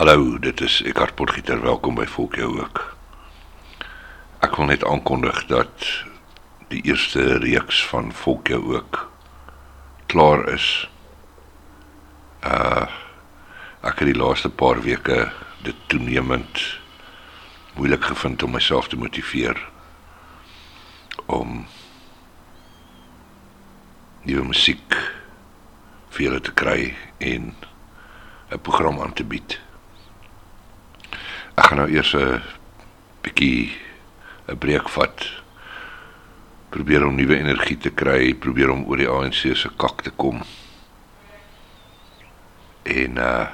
Hallo, dit is Eckhart Potgieter. Welkom by Volk jou ook. Ek wil net aankondig dat die eerste reeks van Volk jou ook klaar is. Uh ek het die laaste paar weke dit toenemend moeilik gevind om myself te motiveer om nuwe musiek vir julle te kry en 'n program aan te bied. Ek gaan nou eers 'n bietjie 'n breek vat. Probeer om nuwe energie te kry, probeer om oor die ANC se kak te kom. En uh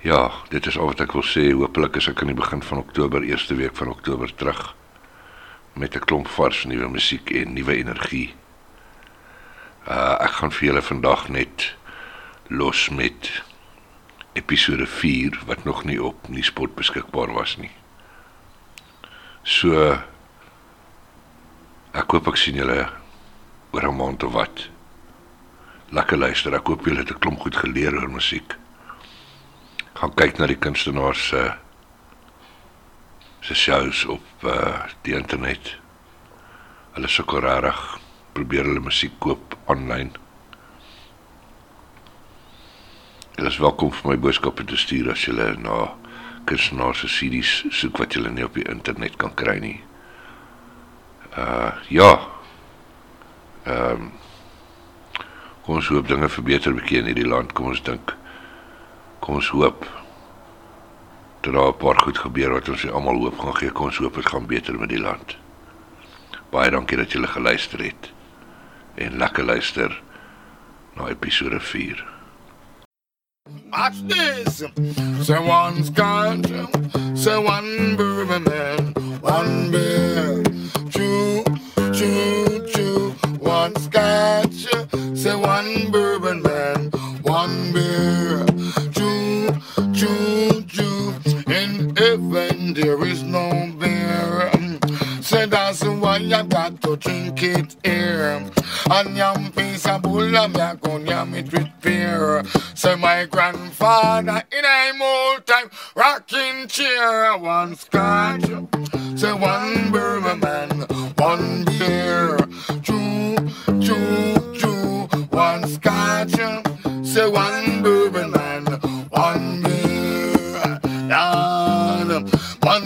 ja, dit is al wat ek wil sê. Hoopelik is ek aan die begin van Oktober, eerste week van Oktober terug met 'n klomp vars nuwe musiek en nuwe energie. Uh ek gaan vir julle vandag net los met episode 4 wat nog nie op nie spot beskikbaar was nie. So ek hoop ek sien julle oor 'n maand of wat. Lekker luister. Ek hoop julle het 'n klomp goed geleer oor musiek. Gaan kyk na die kunstenaars se se shows op uh, die internet. Hulle se korarig probeer hulle musiek koop aanlyn. Julle is welkom vir my boodskappe te stuur as julle na kunstenaars se CD's soek wat julle nie op die internet kan kry nie. Uh ja. Ehm um, kom ons hoop dinge verbeter 'n bietjie in hierdie land. Kom ons dink. Kom ons hoop dat daar 'n paar goed gebeur wat ons almal hoop gaan gee. Kom ons hoop dit gaan beter met die land. Baie dankie dat julle geluister het. En lekker luister na episode 4. Watch this. Say one scotch, say one bourbon man, one beer, chew, chew, chew. One scotch, say one bourbon man, one beer, chew, chew, chew. In heaven there is no beer. Say that's why you got to drink it here. And yam piece of bull and me a go yam it with beer. Say my grandfather in a old time rocking chair. One scotch, say one bourbon man, one beer. Chew, chew, chew. One scotch, say one bourbon man, one beer. Lord, my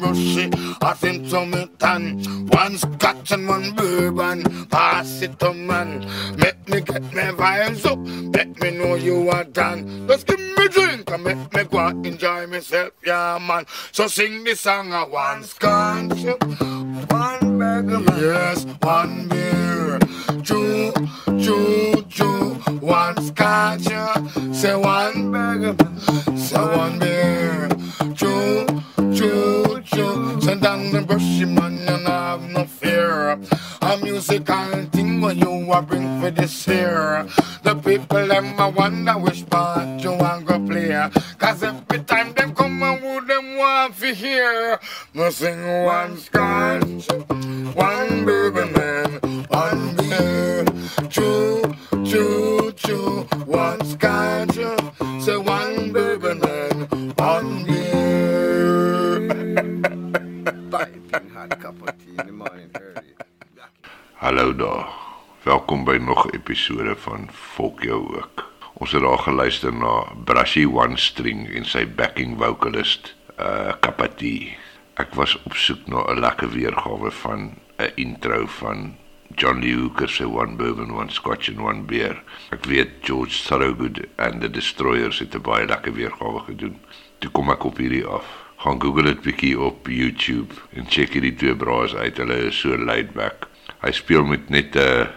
name was on the brushy. I think to me tan. One scotch and one bourbon. Pass it to man. Make me get my vibes up. Let me know you are done. Just give me drink and make me go enjoy myself, yeah man. So sing the song of one scotch, one bourbon. Yes, one beer. Chew, chew, chew. One scotch, say one bourbon. Say one beer. Chew, chew, Send down the brushy man and have no fear. A musical thing when you are bring for this here. The people them a wonder which part you want go play. Cause every time them come and who them want to hear. Me sing one scotch, one bourbon man, one beer. Chew, chew, chew. One scotch, say Hallo daar. Welkom by nog 'n episode van Volk jou ook. Ons het daar geluister na Brashy One String en sy backing vocalist, uh Kapati. Ek was op soek na 'n lekker weergawe van 'n intro van John Lee Hooker se One Bourbon, One Scotch and One Beer. Ek weet George Thorogood and the Destroyers het 'n baie lekker weergawe gedoen. Toe kom ek op hierdie af. Gaan Google dit bietjie op YouTube en check hierdie twee braas uit. Hulle is so laid back. Hy speel met net 'n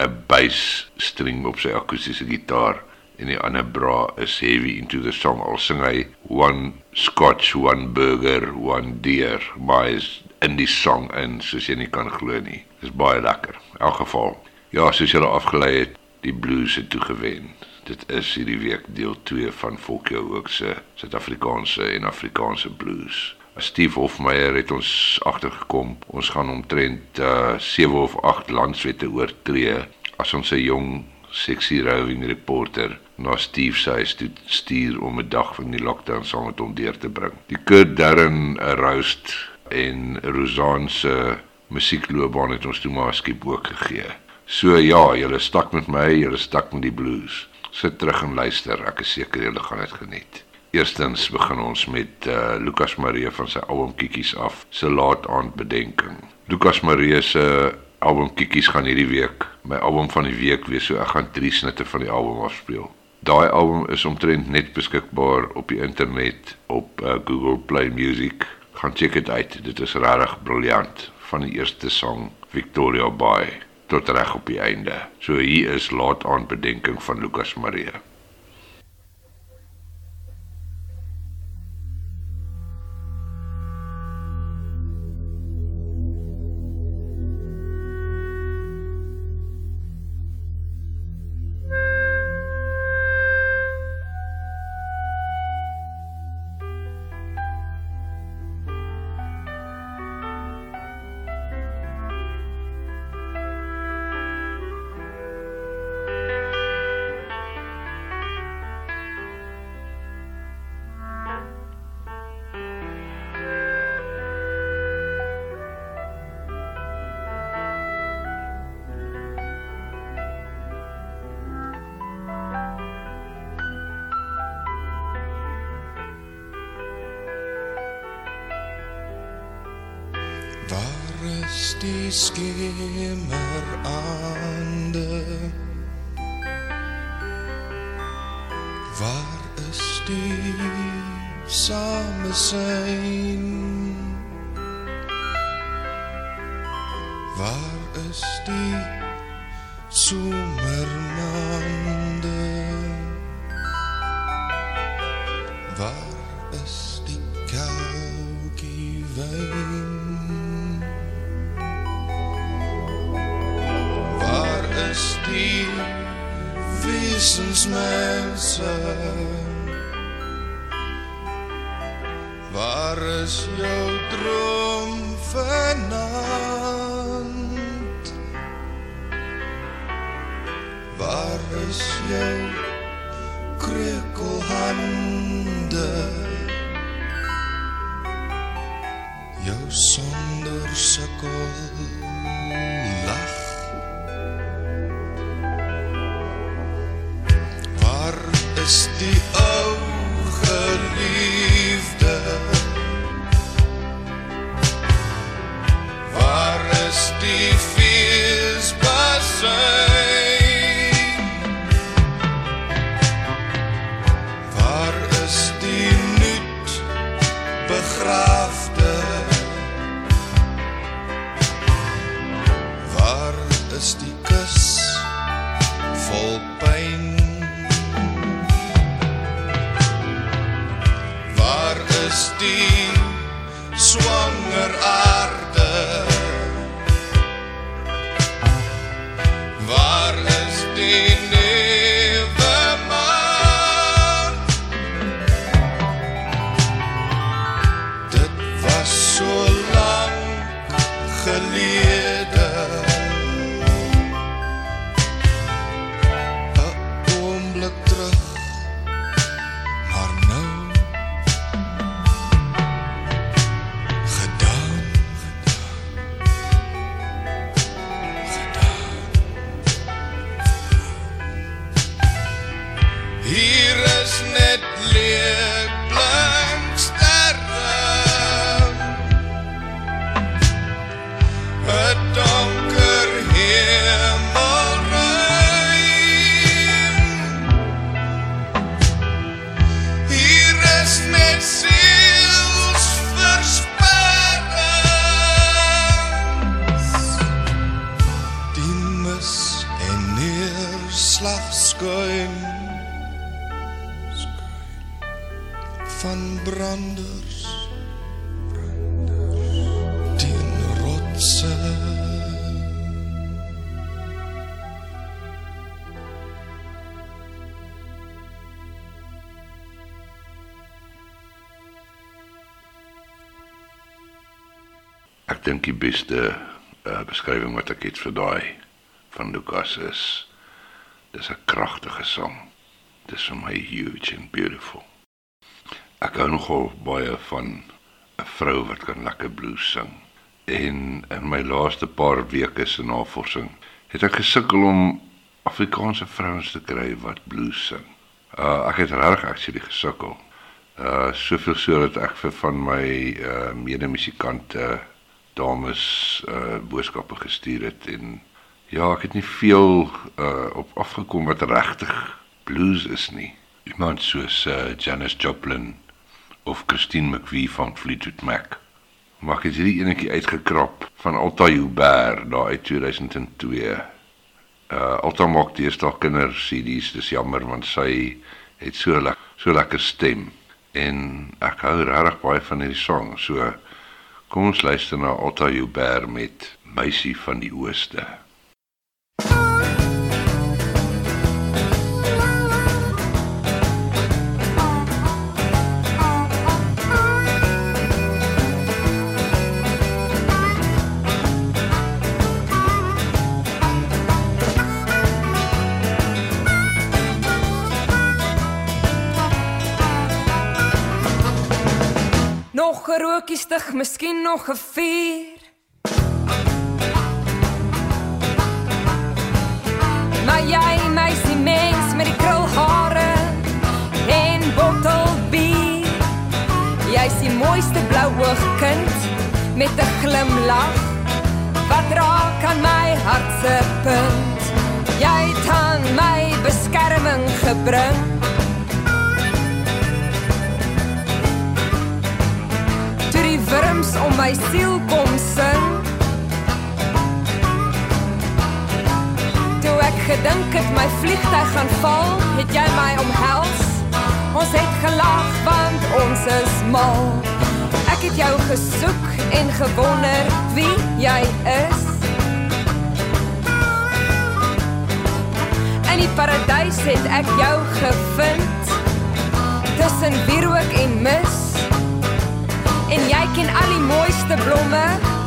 'n bass string op sy akoestiese gitaar en die ander bra is heavy into the song. Al sing hy one scotch, one burger, one deer, maar is in die song in soos jy nie kan glo nie. Dis baie lekker. In elk geval. Ja, soos julle afgelei het, die blues het toegewen. Dit is hierdie week deel 2 van Volkjou ook se Suid-Afrikaanse en Afrikaanse blues. Steve Hofmeyer het ons agtergekom. Ons gaan omtrent uh 7 of 8 landswette oortree as ons 'n jong sexy roving reporter na Steve se huis toe stuur om 'n dag van die lockdown saam met hom deur te bring. Die Kurt Darren Roast en Rosanne se musiekloopbaan het ons toe maar skiep ook gegee. So ja, julle stak met my, julle stak met die blues. Sit terug en luister, ek is seker julle gaan dit geniet. Eerstens begin ons met uh, Lucas Marie van sy album Kikkies af, se laat aand bedenking. Lucas Marie se album Kikkies gaan hierdie week my album van die week wees, so ek gaan drie snitte van die album afspeel. Daai album is omtrent net beskikbaar op die internet op uh, Google Play Music. Gaan check dit uit. Dit is regtig briljant van die eerste song Victoria Bay tot reg op die einde. So hier is laat aan bedenking van Lucas Marie. Dink die beste uh, beskrywing wat ek het vir daai van Lukas is dis 'n kragtige sang. Dis vir my huge and beautiful. Ek hou nogal baie van 'n vrou wat kan lekker blues sing. En in my laaste paar weke se navorsing het ek gesukkel om Afrikaanse vrouens te kry wat blues sing. Uh ek het regtig actually gesukkel. Uh soveel so dat ek vir van my uh medemusikante dames uh boodskappe gestuur het en ja, ek het nie veel uh op afgekom wat regtig blues is nie. Iemand soos uh Janis Joplin of Christine McVie van Fleetwood Mac. Maar ek het hierdie enetjie uitgekrap van Alta Hubert daar uit 2002. Uh Alta maak deesdae kinder CD's, dis jammer want sy het so lekker so lekker stem en ek hou regtig baie van hierdie sang. So kom ons luister na Alta Hubert met Meisie van die Ooste. 20, miskien nog 'n 4. Maar jy, meisie mens met die krulhare en bottel bier. Jy's die mooiste blauoog kind met 'n glimlag wat raak aan my hart se punt. Jy het aan my beskerming gebring. My siel kom sing. Toe ek gedink het my vliegtyg gaan val, het jy my omhels. Ons het gelag want ons is mal. Ek het jou gesoek en gewonder wie jy is. In die paradys het ek jou gevind. Tussen wierook en mis. Jy ken al die mooiste blomme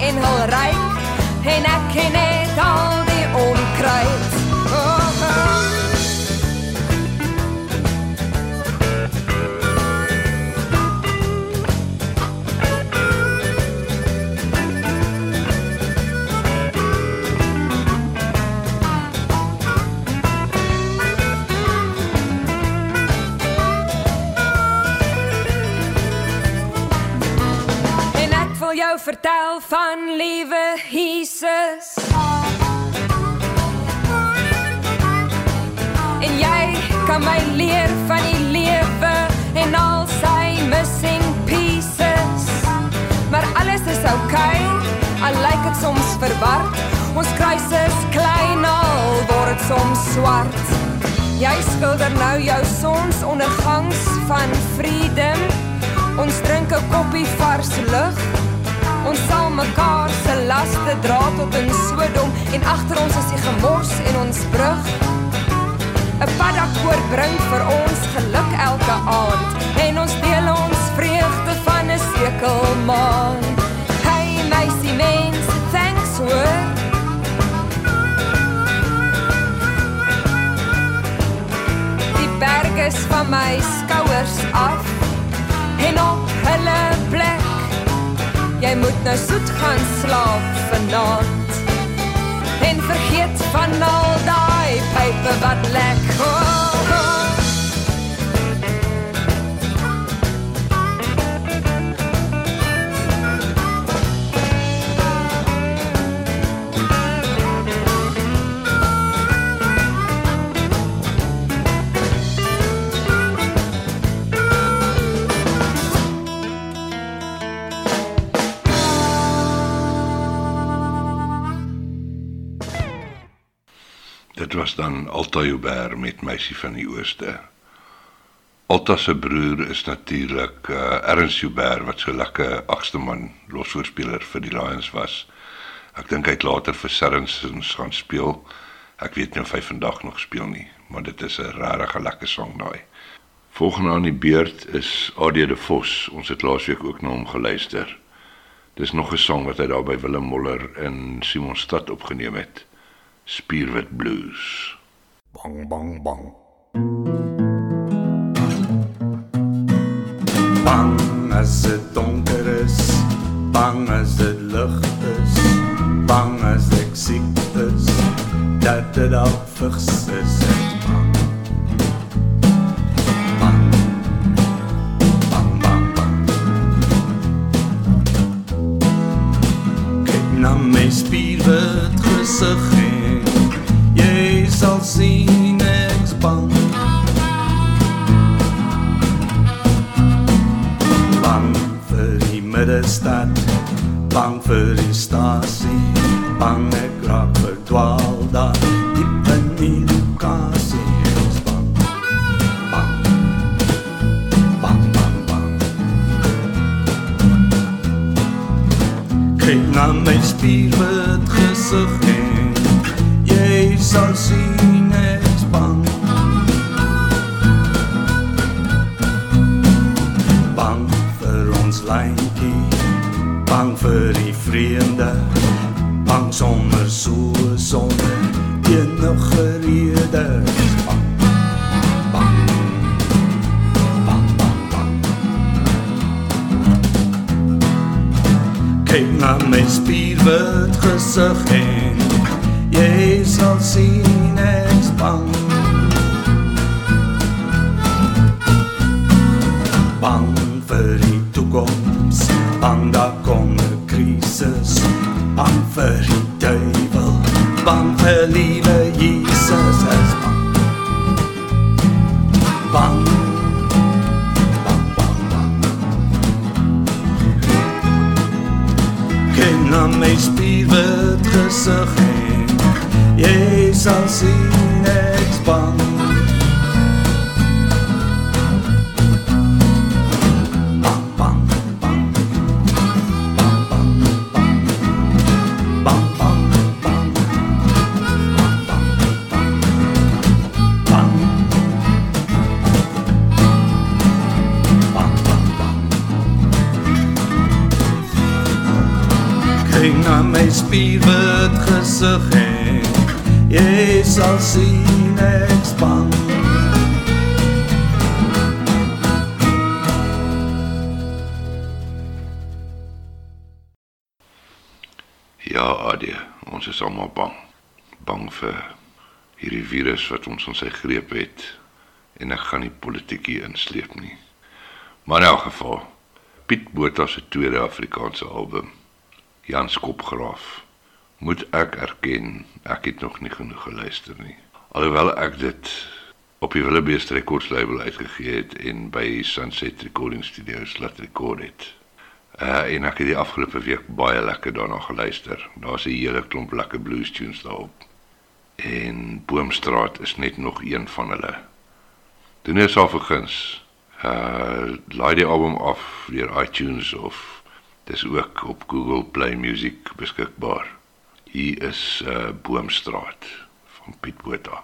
en hul ryk en ek ken net al die onkruid. Van liewe Jesus. En jy kan my leer van die lewe en al sy missing pieces. Maar alles is oukei, okay, al lyk dit soms verward. Ons kruis is klein al word dit soms swart. Jy skilder nou jou sonsondergangs van freedom. Ons drink 'n koppie vars lug. Ons sal mekaar se laste dra tot in Sodom en agter ons is die gemors en ons brug. 'n Paddakoor bring vir ons geluk elke aand en ons deel ons vreugde van 'n sekelmaan. Hey meisie mens, thanks hoor. Die berg is van my skouers af en op hulle plek Jy moet nou soet gaan slaap vanaand En vergeet van al daai pype wat lek oh, oh. Alta Hubert met Meisie van die Ooste. Alta se broer is natuurlik uh, Ernst Hubert wat so lekker agste man losvoorspeler vir die Lions was. Ek dink hy het later vir Saracens gaan speel. Ek weet nie of hy vandag nog speel nie, maar dit is 'n regtig lekker sang daai. Volgende aan die beurt is AD de Vos. Ons het laasweek ook na hom geluister. Dis nog 'n sang wat hy daar by Willem Moller in Simonstad opgeneem het. Spierwit Blues. Bang, bang, bang. Bang as dit donker is, bang as dit lig is, bang as ek siek is, dat dit al vigs is, ek bang. na my spierwit gesig sal sien ek's bang. Vir die middestad, bang vir die stasie, bang ons in sy greep het en ek gaan nie politiek hier insleep nie. Maar in elk geval, Piet Botha se tweede Afrikaanse album, Jan Skopgraaf, moet ek erken, ek het nog nie genoeg geluister nie. Alhoewel ek dit op die Willebeest Records label uitgegee het en by Sunset Recording Studios laat rekord het. Uh en ek het die afgelope week baie lekker daarna geluister. Daar's 'n hele klomp lekker blues tunes daarop. En Boomstraat is net nog een van hulle. Doen net so verguns. Uh laai die album af deur iTunes of dis ook op Google Play Music beskikbaar. Hier is uh Boomstraat van Piet Botha.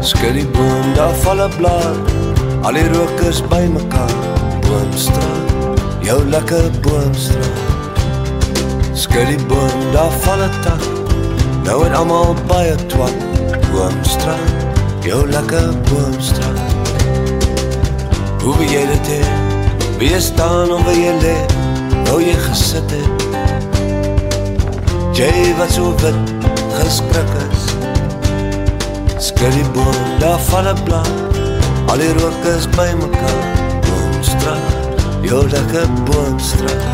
Skud die boom, daar val 'n blaar. Al die rokers bymekaar. Boomstraat, jou lekker boomstraat. Skud die boom, daar val 'n tak. Nou het almal baie twak. Boomstraat, jou lekker boomstraat. Hoe wil jy dit hê? Wie jy staan of wil jy lê? Nou jy gesit het. Jy wat so wit geskrik is. Skud die boom, daar val 'n blad. Al die rook is bymekaar. Boomstraat, jou lekker boomstraat. Vyf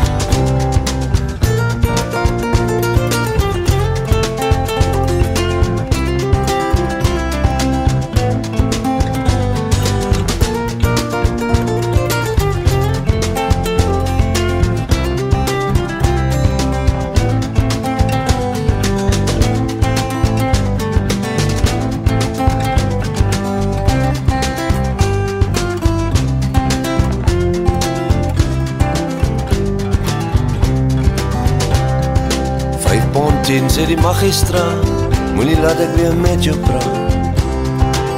sê die magistraat Moenie laat ek weer met jou praat.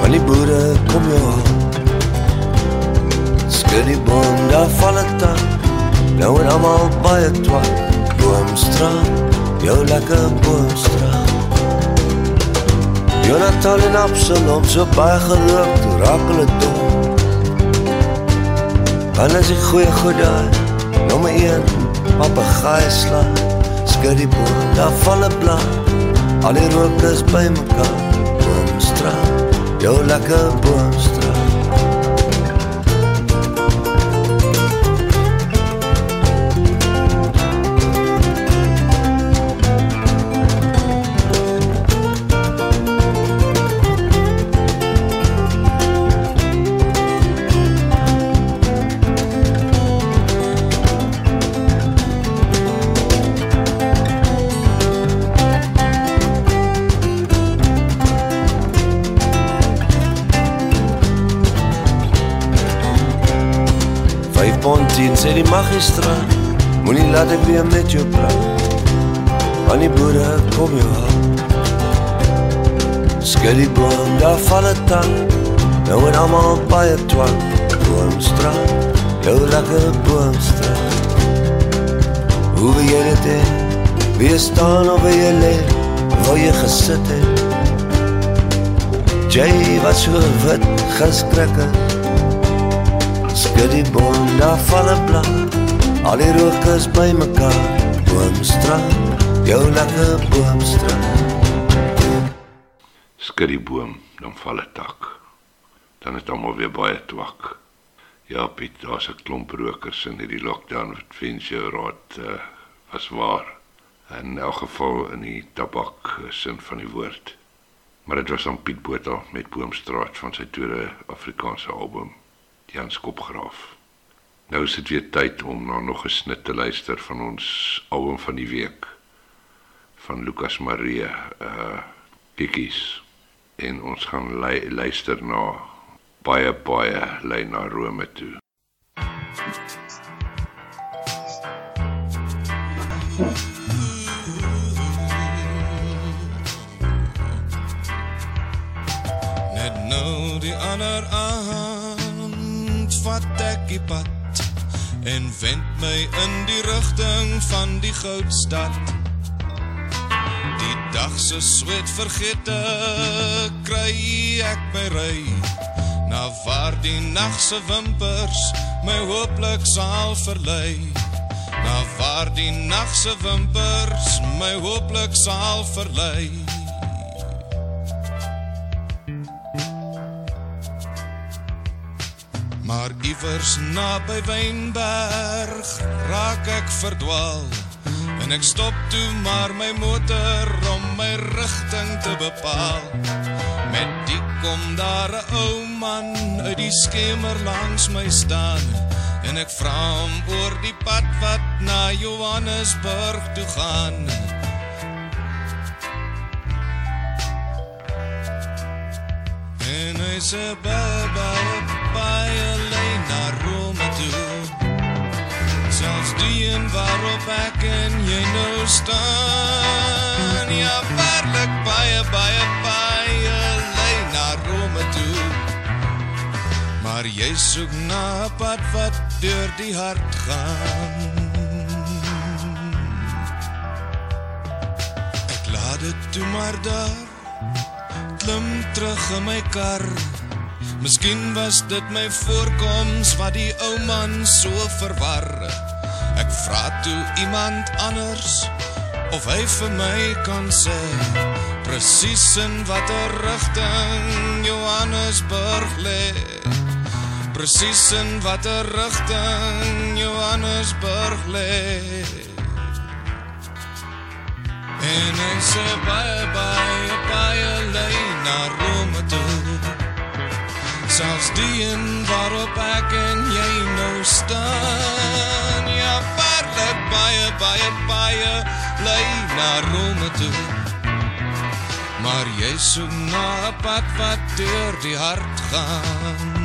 Want die boere kom jou haal. Skud die boom, daar val het tak Nou en allemaal baie twak Boomstraat, jou lekker boomstraat. Jonathan en Absalom so baie geloop, toe raak hulle dom. Dan is die goeie goed daar, nommer 1, papegaai slaan, skud die boom, daar val 'n blad, al die rook is by mekaar, boomstraat, jou lekker boomstraat. Die magistraat Moenie laat ek weer met jou praat Want die boere kom jou haal Skud die boom, daar val het tang Nou het allemaal baie twang Boomstraat, jou lekker boomstraat Hoe wil jy dit heen? Wil jy staan of wil jy leeg? Wil jy gesit het? Jy wat so wit geskrik Skud die boom, daar val 'n blad. Al die rook is by mekaar. Boomstraat, jou lekker boomstraat. Skud die boom, dan val 'n tak. Dan is almal weer baie twak. Ja, Piet, daar's 'n klomp rokers in hierdie lockdown jou raad uh, was waar. In elk geval in die tabak eh, sin van die woord. Maar dit was dan Piet Botha met Boomstraat van sy tweede Afrikaanse album, Jan Skopgraaf. Nou is dit weer tyd om na nog 'n snit te luister van ons album van die week van Lucas Marie uh Kikkies en ons gaan lu luister na baie baie lei na Rome toe. Net nou die ander aand vat ek die pad en wend my in die rigting van die goudstad. Die dag se sweet vergete kry ek my ry na waar die nag se wimpers my hooplik sal verlei. Na waar die nag se wimpers my hooplik sal verlei. Maar iewers naby Wynberg raak ek verdwaal en ek stop toe maar my motor om my rigting te bepaal. Met die kom daar 'n ou man uit die skemer langs my staan en ek vra hom oor die pad wat na Johannesburg toe gaan. En hy sê baie baie baie lei na Rome toe. Selfs die een waarop ek en jy nou staan. Ja, waarlik baie baie baie lei na Rome toe. Maar jy soek na 'n pad wat deur die hart gaan. Ek laat dit toe maar daar klim terug in my kar. Miskien was dit my voorkoms wat die ou man so verwar. Ek vra toe iemand anders of hy vir my kan sê presies in watter rigting Johannesburg lê. Presies in watter rigting Johannesburg lê. En hy sê baie baie baie lei na Rome toe. Selfs die een waarop ek en jy nou staan. Ja, waarlik baie baie baie lei na Rome toe. Maar jy soek na 'n pad wat deur die hart gaan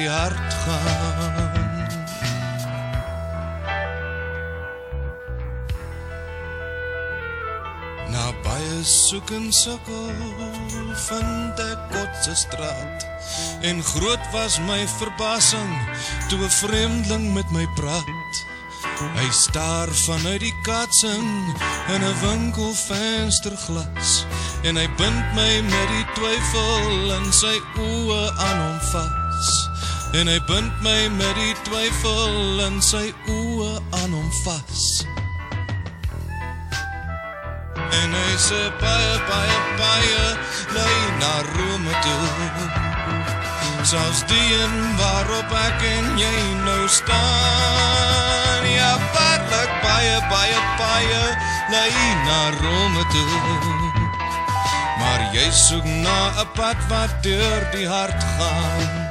die hart gaan. Na baie soek en sukkel vind ek Kotse straat en groot was my verbasing toe 'n vreemdeling met my praat. Hy staar vanuit die katsing in 'n winkelvensterglas en hy bind my met die twyfel in sy oë aan hom vas. En hy bind my met die twyfel in sy oë aan hom vas. En hy sê baie baie baie lei na Rome toe. Selfs die een waarop ek en jy nou staan. Ja, waarlik baie baie baie lei na Rome toe. Maar jy soek na 'n pad wat deur die hart gaan.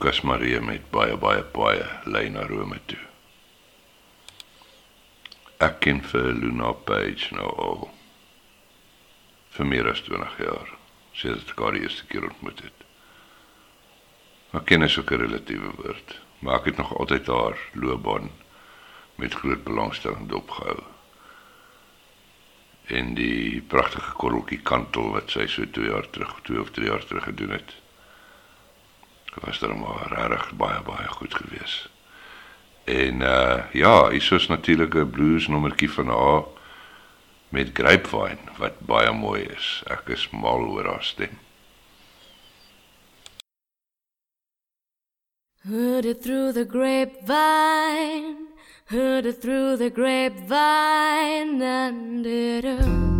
Lukas Marie met baie baie baie lei na Rome toe. Ek ken vir Luna Page nou al vir meer as 20 jaar, sedert ek haar die eerste keer ontmoet het. Maar ken is ook 'n relatiewe woord, maar ek het nog altyd haar loopbaan met groot belangstelling dopgehou. En die pragtige korreltjie kantel wat sy so 2 jaar terug, 2 of 3 jaar terug gedoen het. Was dan maar regtig baie baie goed geweest. En uh ja, hier is natuurlik 'n blues nommertjie van haar met Grapevine wat baie mooi is. Ek is mal oor haar stem. Heard it through the grapevine, heard it through the grapevine, and it hurts.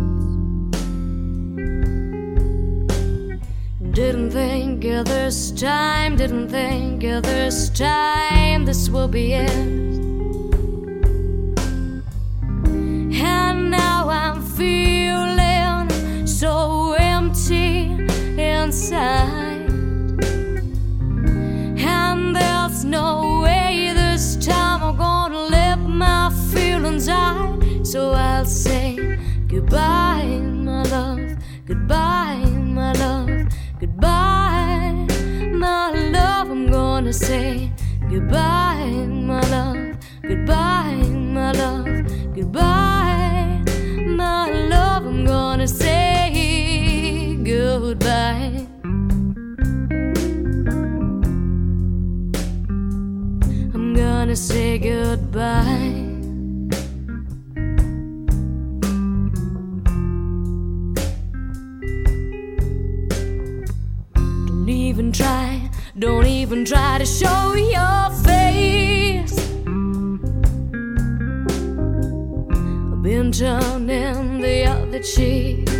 Didn't think of this time, didn't think of this time, this will be it. And now I'm feeling so empty inside. And there's no way this time I'm gonna let my feelings out. So I'll say goodbye, my love. Goodbye, Gonna say goodbye, my love. Goodbye, my love. Goodbye, my love. I'm gonna say goodbye. I'm gonna say goodbye. Even try, don't even try to show your face. I've been turning the other cheek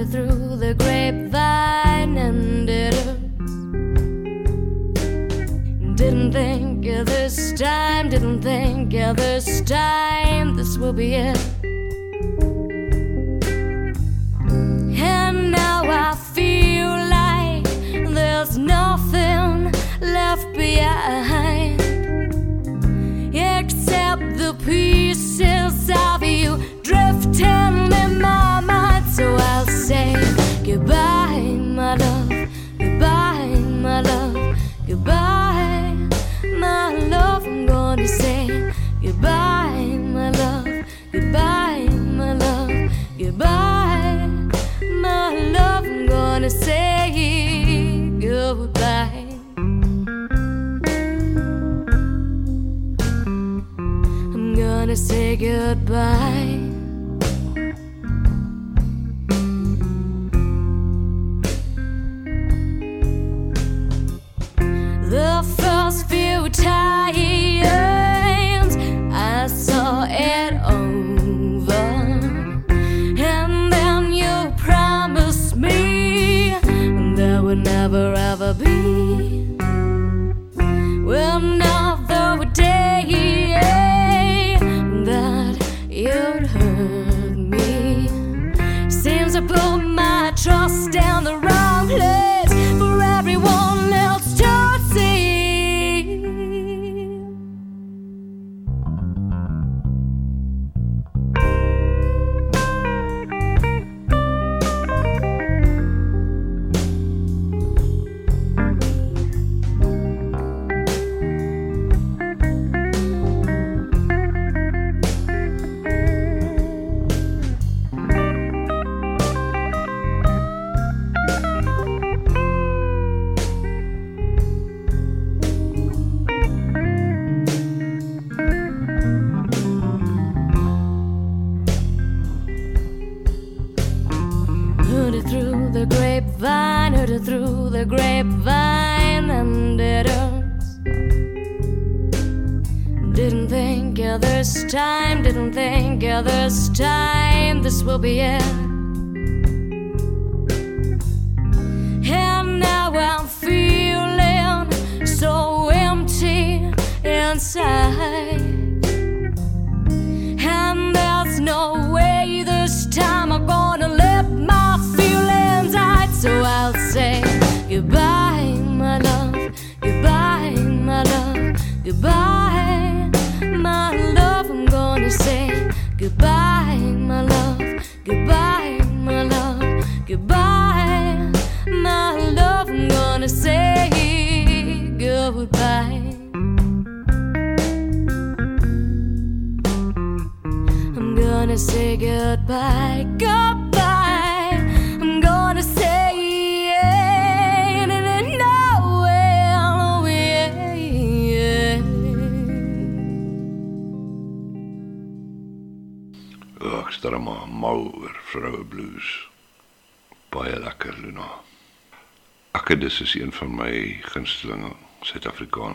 it through the grapevine and it. Didn't think of this time, didn't think of this time, this will be it. And now I feel like there's nothing left behind except the pieces of you drifting in my mind. So I'll say goodbye, my love, goodbye, my love, goodbye, my love. I'm gonna say goodbye, my love, goodbye, my love, goodbye, my love. I'm gonna say goodbye. I'm gonna say goodbye.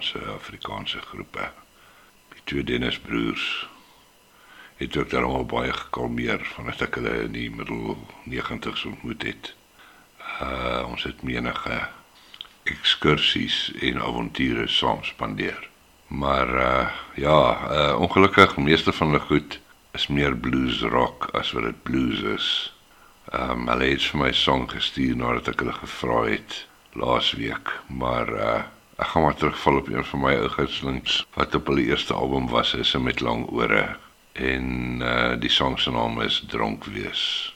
Suid-Afrikaanse Afrikaanse groepe. Die twee Dennis broers het ook daarom al baie gekalmeer vandat ek hulle in die middel 90's ontmoet het. Uh ons het menige ekskursies en avonture saam spandeer. Maar uh ja, uh ongelukkig meeste van hulle goed is meer blues rock as wat dit blues is. Ehm um, hulle het vir my song gestuur nadat ek hulle gevra het laasweek, maar uh ek gaan maar terugval op een van my ou gunstelings wat op hulle eerste album was, is 'n met lang ore en uh die song se naam is Dronk wees.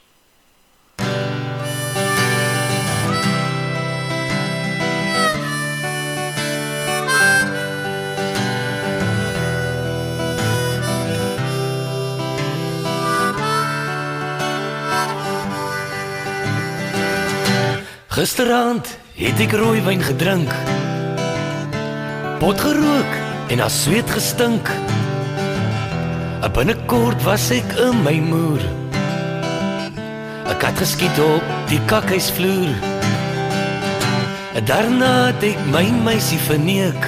Gisterand het ek rooiwyn gedrink. Pot gerook en as sweet gestink. 'n Binnekort was ek in my moer. Ek het geskiet op die kakhuisvloer. Daarna het ek my meisie verneek.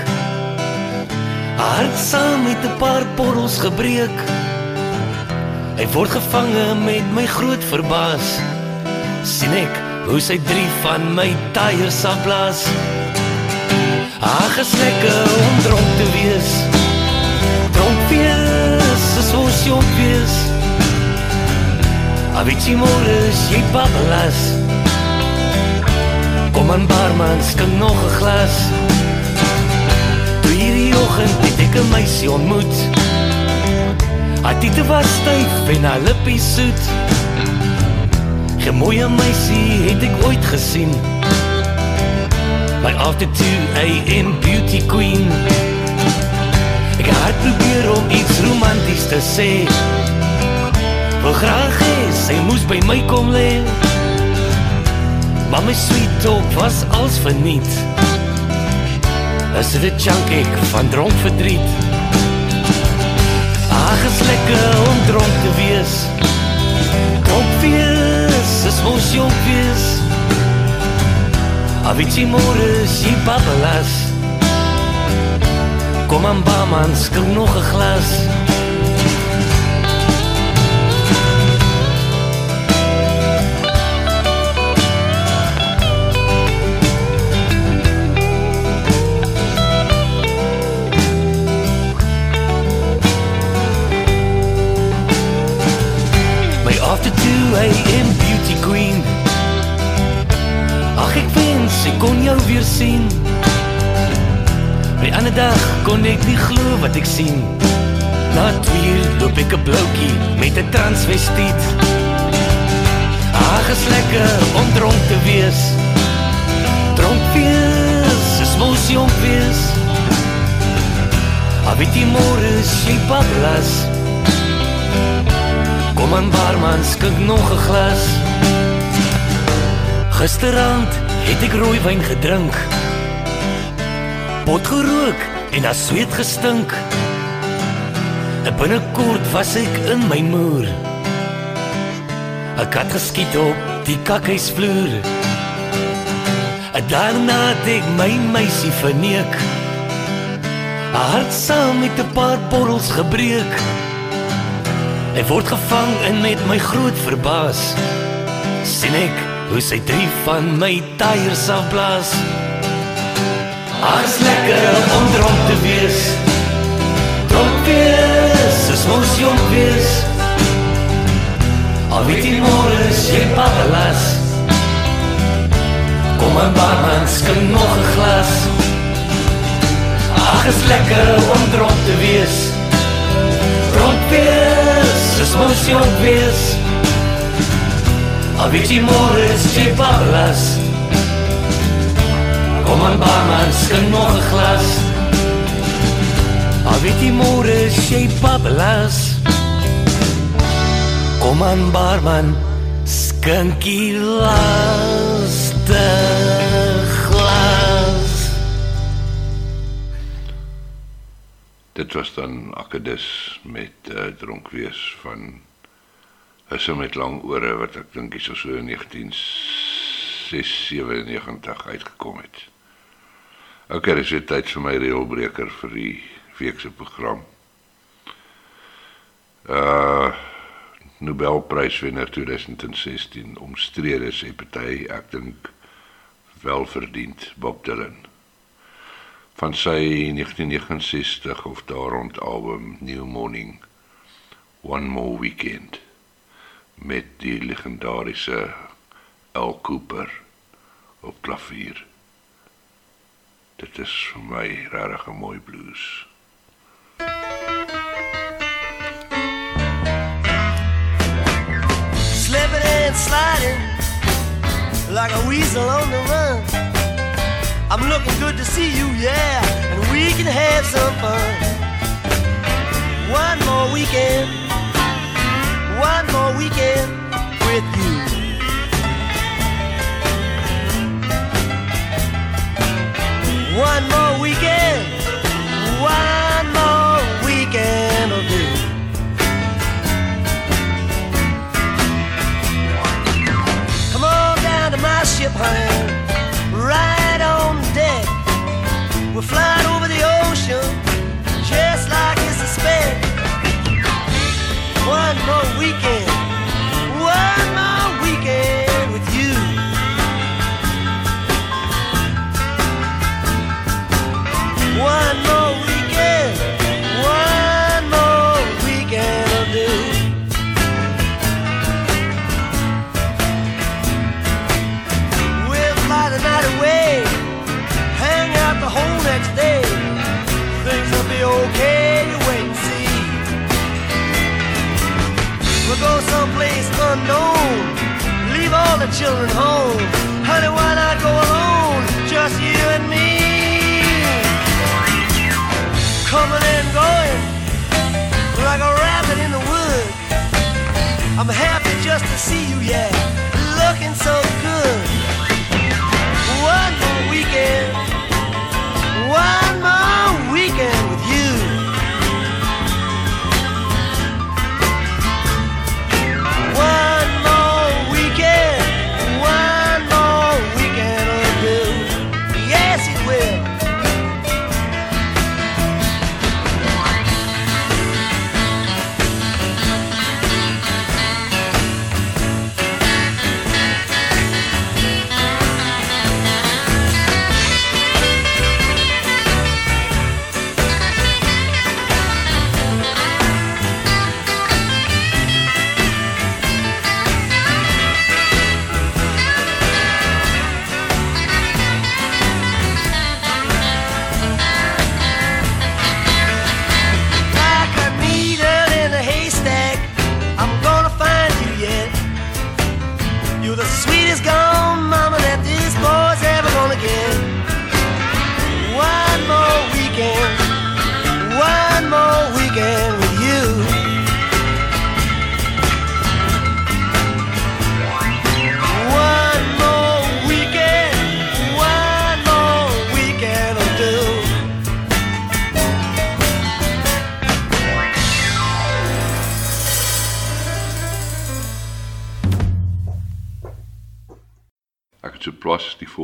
Haar hart saam met 'n paar porrels gebreek. Hy word gevange met my groot verbaas. sien ek hoe sy drie van my tyres afblaas. Ag, is lekker om dronk te wees. Dronk wees, is ons jong wees. Avicii môres jy babbelas. Kom aan barman, skink nog 'n glas. Toe hierdie oggend het ek 'n meisie ontmoet. Haar tiete was styf en haar lippies soet. 'n Mooie meisie het ek ooit gesien. My after 2 AM beauty queen. Ek het hard probeer om iets romanties te sê. Wil graag hê sy moes by my kom lê. Maar my sweet talk was als verniet. Is dit 'n chunk ek van dronk verdriet? Ag, is lekker om dronk te wees. Dronk wees, is mos jong wees. Avicii jy babbelas. Kom aan barman, skink nog 'n glas. My after 2 AM weer sien. Die ander dag kon ek nie glo wat ek sien. Na 2 uur loop ek 'n bloukie met 'n transvestiet. Ag is lekker om dronk te wees. Dronk wees, is mos jong wees. Avicii môres jy bablas. Kom aan barman, skink nog 'n glas. Gisterand het ek rooi wyn gedrink. Pot gerook en as sweet gestink. En binnekort was ek in my moer. 'n Kat geskiet op die kakhuisvloer. En daarna het ek my meisie verneek. Haar hart saam met 'n paar borrels gebreek. Hy word gevang en met my groot verbaas sien ek hoe sy drie van my tyres afblaas. Ars lekker om dronk te wees. Dronk wees, is mos jong wees. Al weet jy môre jy babbelas. Kom aan barman, skink nog 'n glas. Ag, is lekker om dronk te wees. Dronk wees, is mos jong wees. Jy môre jy babbelas. Kom aan barman, skink nog 'n glas. Jy môre jy babbelas. Kom aan barman, skink die laaste glas. Dit was dan Akedus met uh, dronk wees van Husse met lang ore wat ek dink is so in 1997 uitgekom het. OK, dis weer tyd vir my reëlbreker vir die week se program. Uh Nobelpryswenner 2016 omstrede sê party, ek dink wel verdiend Bob Dylan. Van sy 1969 of daar rond album New Morning One More Weekend met die legendariese Al Cooper op klavier. Dit is vir my regtig 'n mooi blues. Slipping and sliding like a weasel on the run. I'm looking good to see you, yeah, and we can have some fun. One more weekend, one more weekend with you. One more weekend, one more weekend of you. Come on down to my ship, honey, right on deck. We're flying over the ocean, just like it's a speck. One more weekend, one more weekend you. unknown. Leave all the children home. Honey, why not go alone? Just you and me. Coming and going like a rabbit in the wood. I'm happy just to see you, yeah. Looking so good. One more weekend. One more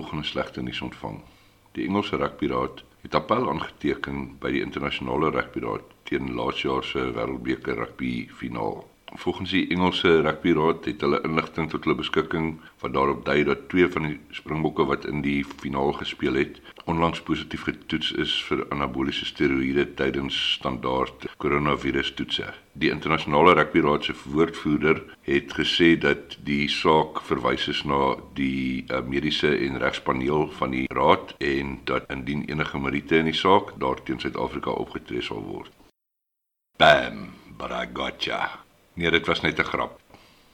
volgende slegte nuus ontvang. Die Engelse Rugbyraad het appel aangeteken by die internasionale rugbyraad teen laas jaar se Wêreldbeker rugby finaal. Volgens die Engelse Rugbyraad het hulle inligting tot hulle beskikking wat daarop dui dat twee van die Springbokke wat in die finaal gespeel het, onlangs positief getoets is vir anaboliese steroïde tydens standaard koronavirus toetse. Die internasionale rugbyraad se woordvoerder het gesê dat die saak verwys is na die uh, mediese en regspaneel van die raad en dat indien enige meriete in die saak daarteen Suid-Afrika opgetree sal word. Bam, but I gotcha. Nee, dit was net 'n grap.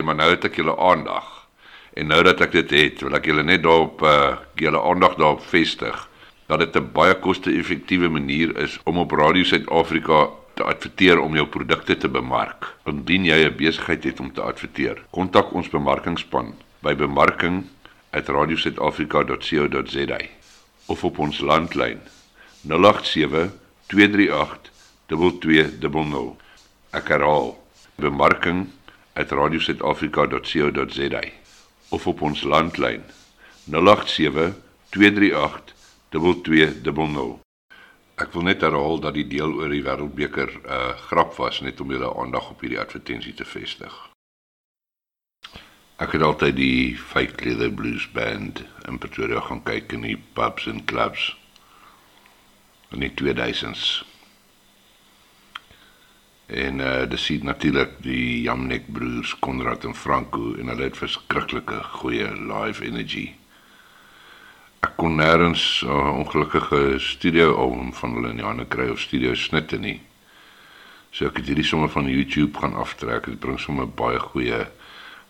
Maar nou het ek julle aandag. En nou dat ek dit het, wil ek julle net daarop uh julle aandag daarop vestig dat dit 'n baie koste-effektiewe manier is om op Radio Suid-Afrika te adverteer om jou produkte te bemark. Indien jy 'n besigheid het om te adverteer, kontak ons bemarkingspan by bemarking@radiosuidafrika.co.za of op ons landlyn 087 238 2200. Ek herhaal bemarking@radiosuidafrika.co.za of op ons landlyn 087 238 2200. Ek wil net herhaal dat die deel oor die Wêreldbeker 'n uh, grap was net om julle aandag op hierdie advertensie te vestig. Ek het altyd die Fake Leather Blues Band in Pretoria gaan kyk in die pubs en clubs in die 2000s. En uh dis natuurlik die Jamnek broers Konrad en Franco en hulle het verskriklike goeie live energy. Ek kon nêrens 'n uh, ongelukkige studio album van hulle in die hande kry of studio snitte nie. So ek het hierdie sommer van YouTube gaan aftrek. Dit bring sommer baie goeie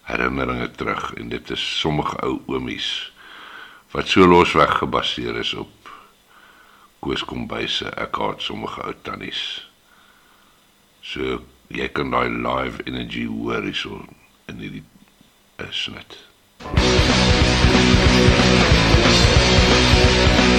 herinneringe terug en dit is sommige ou oomies wat so losweg gebaseer is op Koos Kombuise. Ek haat sommige ou tannies. So jy kan daai live energy hoor hierso in hierdie uh, snit. Say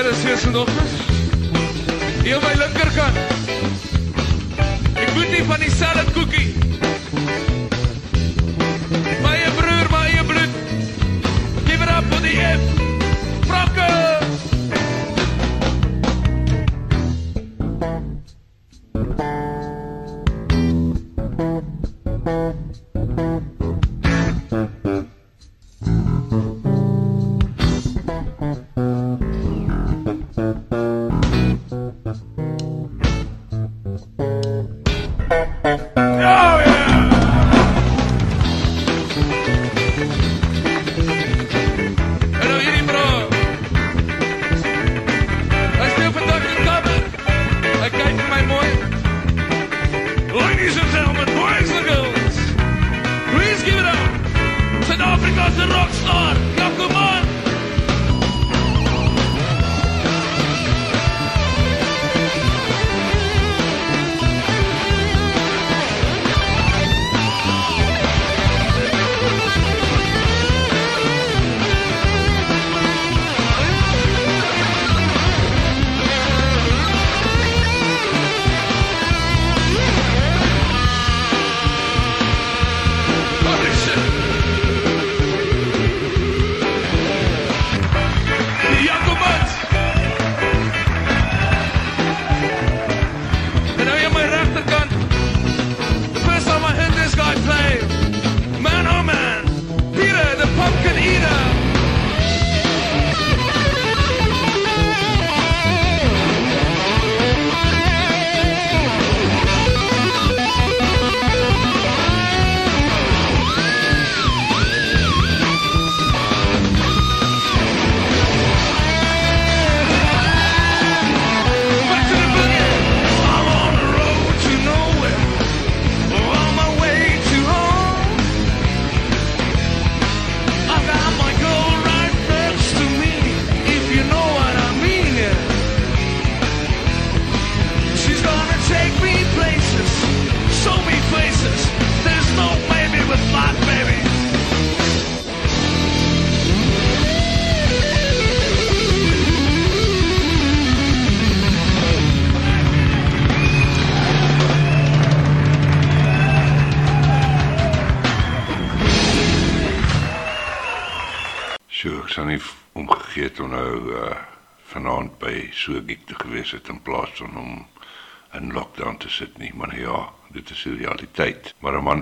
Nou dames en heren, seuns en dochters. Hier aan my linkerkant.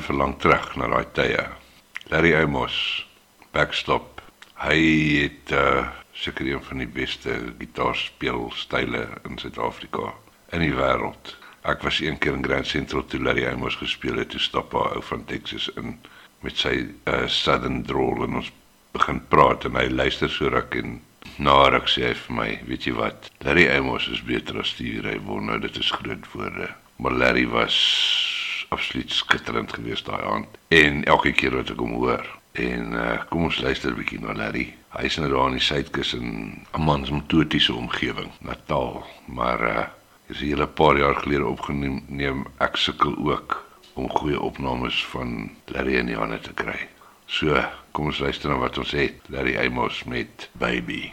Verlang terug na daai tye. Larry Amos, backstop. Hy het uh seker een van die beste gitaarspeelstyle in Suid-Afrika in die wêreld. Ek was een keer in Grand Central toe Larry Amos gespeel het, toe stap 'n ou van Texas in met sy uh southern drawl en ons begin praat en hy luister so ruk en na ruk sê hy vir my, weet jy wat? Larry Amos is beter as Stevie Ray Vaughan. Nou dit is groot woorde. Maar Larry was absoluut skitterend geweest daai aand. En elke keer wat ek hom hoor en uh, kom ons luister 'n bietjie na Larry. Hy's nou daar in die Suidkus in 'n mansmototiese omgewing, Natal, maar uh is 'n hele paar jaar gelede opgeneem. Ek sukkel ook om goeie opnames van Larry in die hande te kry. So, kom ons luister na wat ons het. Larry Amos met baby.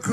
It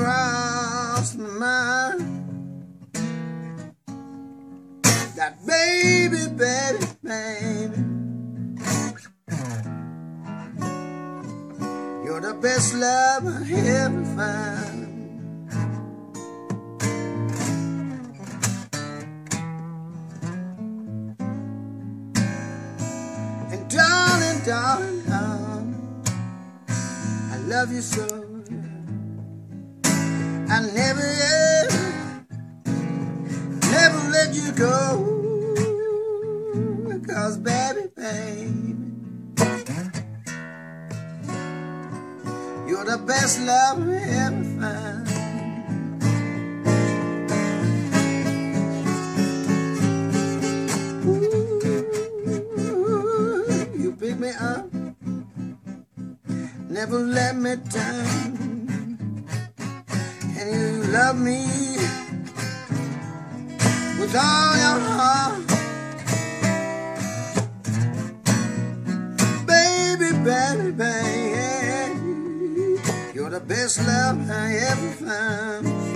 never let me down, and you love me with all your heart, baby, baby, baby. The best love I ever found.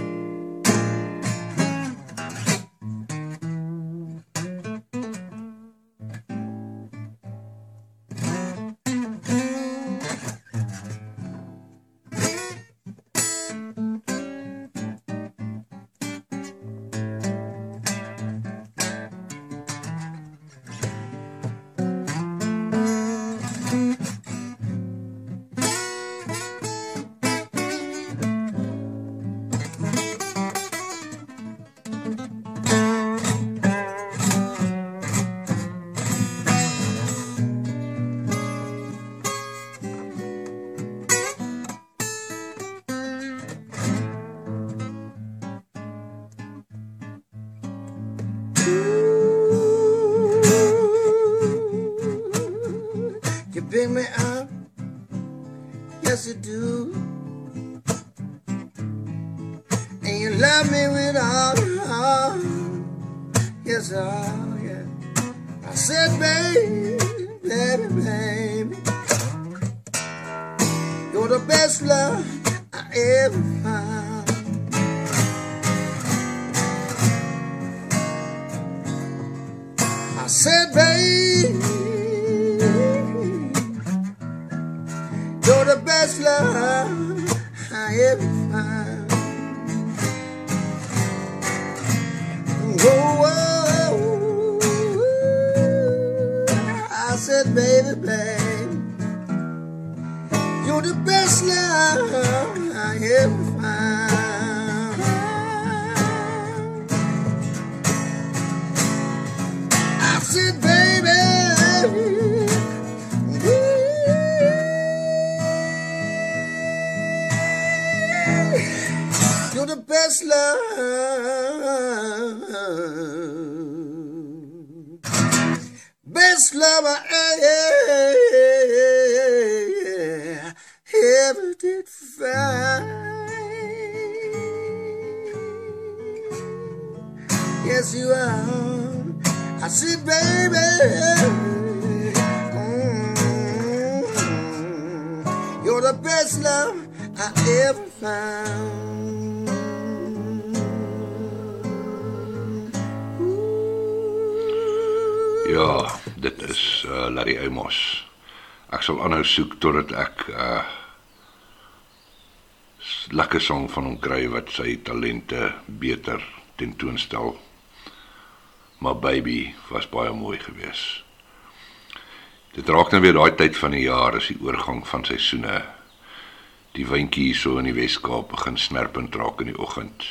Lekker song van hom kry wat sy talente beter tentoonstel. Maar baby was baie mooi geweest. Dit raak nou weer daai tyd van die jaar, is die oorgang van seisoene. Die windjie hier so in die Wes-Kaap begin snerpend raak in die oggend.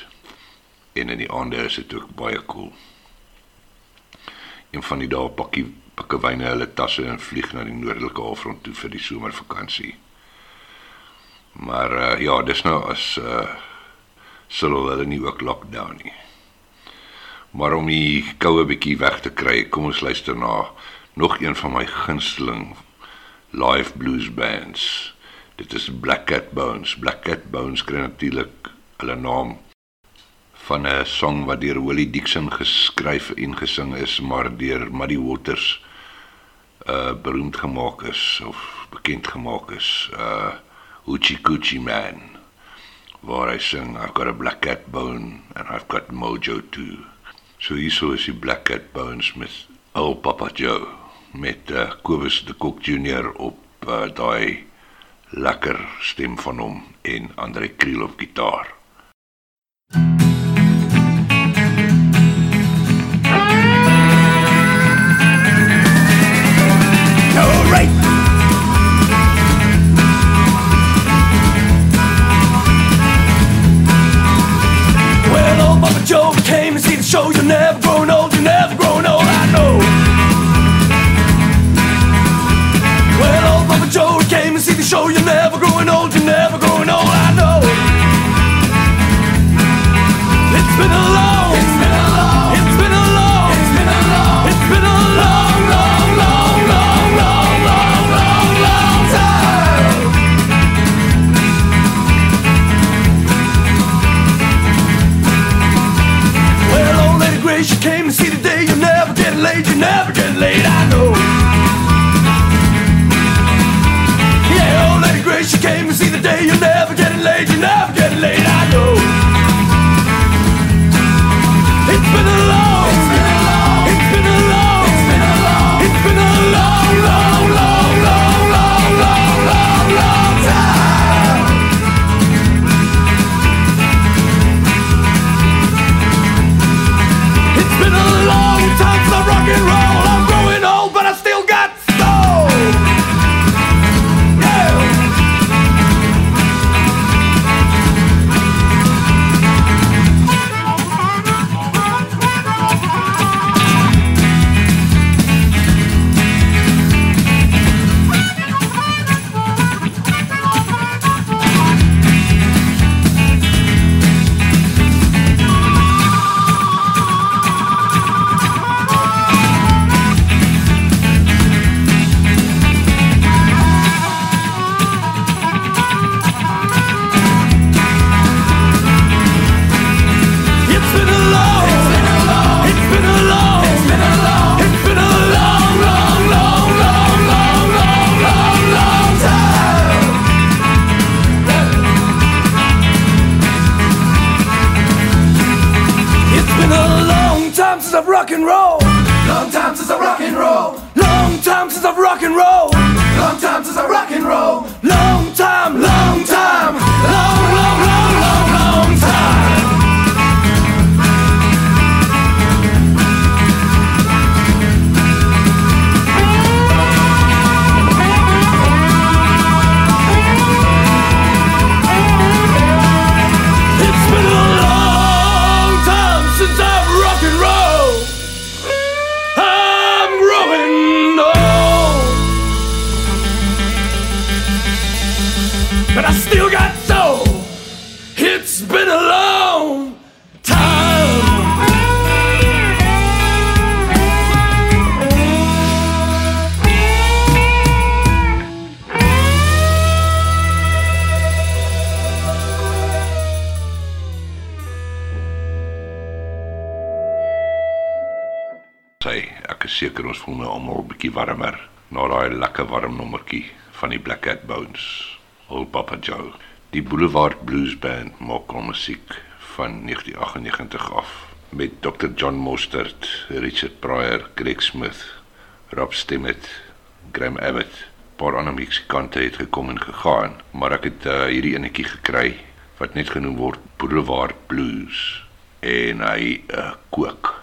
En in die aande is dit ook baie koel. Cool. Een van die dae pakkie pakke wyne hulle tasse en vlieg na die noordelike halfrond toe vir die somervakansie. Maar uh, ja, dis nou as uh sal hulle nie ook lockdown nie. Maar om die koue bietjie weg te kry, kom ons luister na nog een van my gunsteling live blues bands. Dit is Black Cat Bones. Black Cat Bones kry natuurlik hulle naam van 'n song wat deur Willie Dixon geskryf en gesing is, maar deur Muddy Waters uh beroemd gemaak is of bekend gemaak is. Uh Hoochie Coochie Man waar hy sing I've got a black cat bone and I've got mojo too. So hierso is die Black Cat Bones met Old Papa Joe met uh, Kobus de Kok Junior op uh, daai lekker stem van hom en Andre Kriel op gitaar. Alright. Sy, ek is seker ons voel nou almal 'n bietjie warmer na daai lekker warm nommertjie van die Black Cat Bones. Old Papa Joe. Die Boulevard Blues Band maak al musiek van 1998 af met Dr. John Mostert, Richard Pryor, Greg Smith, Rob Stemmett, Graham Abbott. Paar ander musikante het gekom en gegaan, maar ek het uh, hierdie enetjie gekry wat net genoem word Boulevard Blues en hy uh, kook.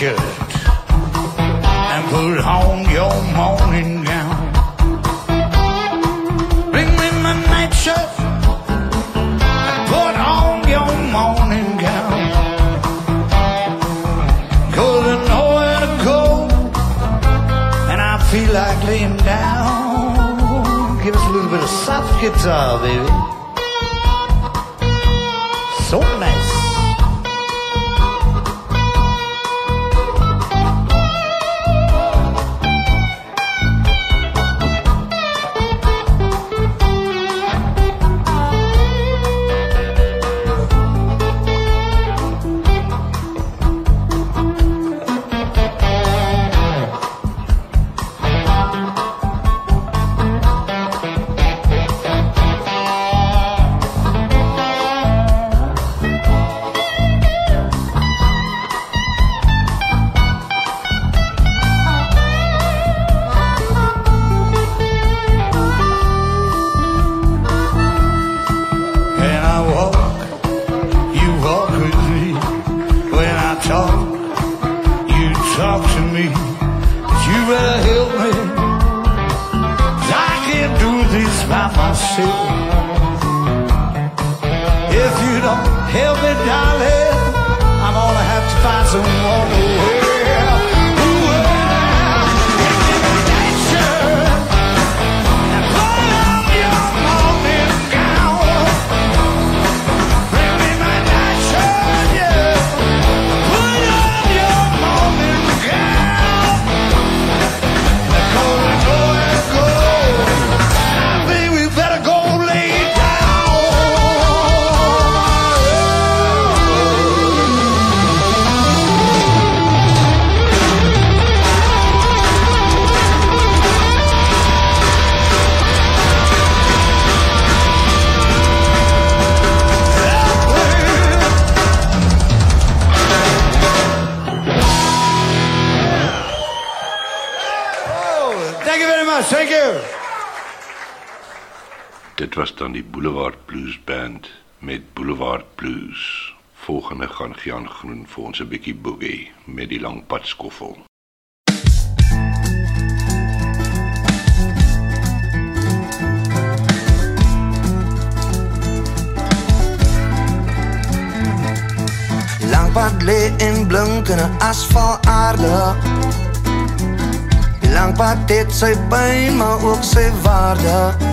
Shirt and put on your morning gown. Bring me my night shirt and put on your morning gown. Cause there's nowhere to go and I feel like laying down. Give us a little bit of soft guitar, baby. Groen vir ons 'n bietjie boogie met die lang pad skoffel. Lang pad lê in blinkende asfaltaarde. Die lang pad het sy pyn, maar ook sy waarde.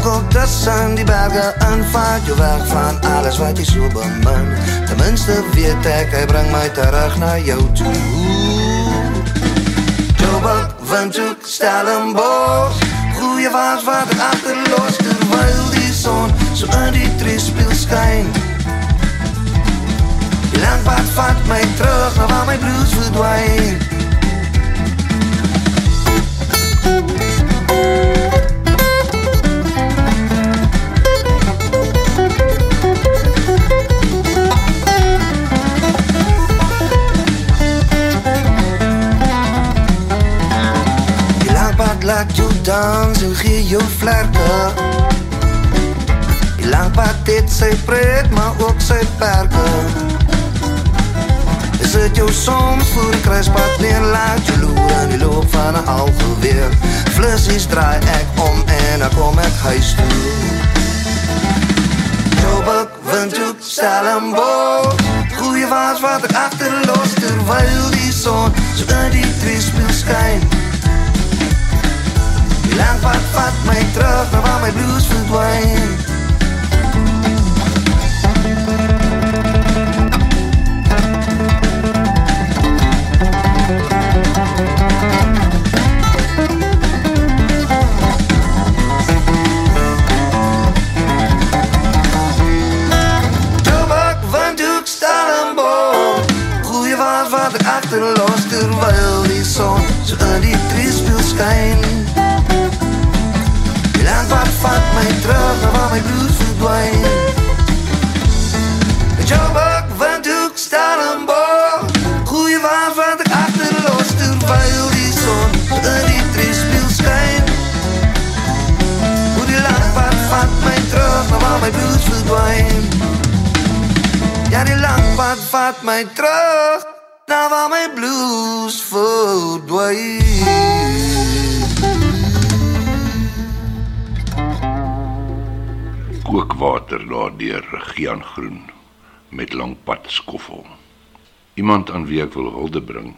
Ek kronkel tussen die berge en vat jou weg van alles wat jy so bemin. Ten minste weet ek hy bring my terug na jou toe. Joburg, Windhoek, Stellenbosch. Goeie waas wat ek agterlos terwyl die son so in die treespieël skyn. Die lang pad vat my terug na waar my blues verdwyn. Laat jou dans en gee jou vlerke. Die lang pad het sy pret, maar ook sy perke. Is dit jou soms voor die kruispad neer Laat jou loer in die loop van een halve weer Flissies draai ek om en ek kom ek huis toe Joburg, Windhoek, Stellenbosch Goeie waas wat ek achterlos Terwyl die son so in die treespeel skyn Die pad vat my terug Na waar my blues wat ek achterlos Terwyl die son so in die treespeel skyn. Die lang pad vat my terug Na waar my blues verdwijn Joburg, Windhoek, Stellenbosch Goeie waas wat ek achterlos Terwyl die son so in die treespeel skyn Hoe die lang pad vat my terug Na waar my blues verdwijn Ja, die lang pad vat my terug Na waar my blues verdwijn Kookwater daardeur Gian Groen met lang pad skoffel. Iemand aan wie ek wil hulde bring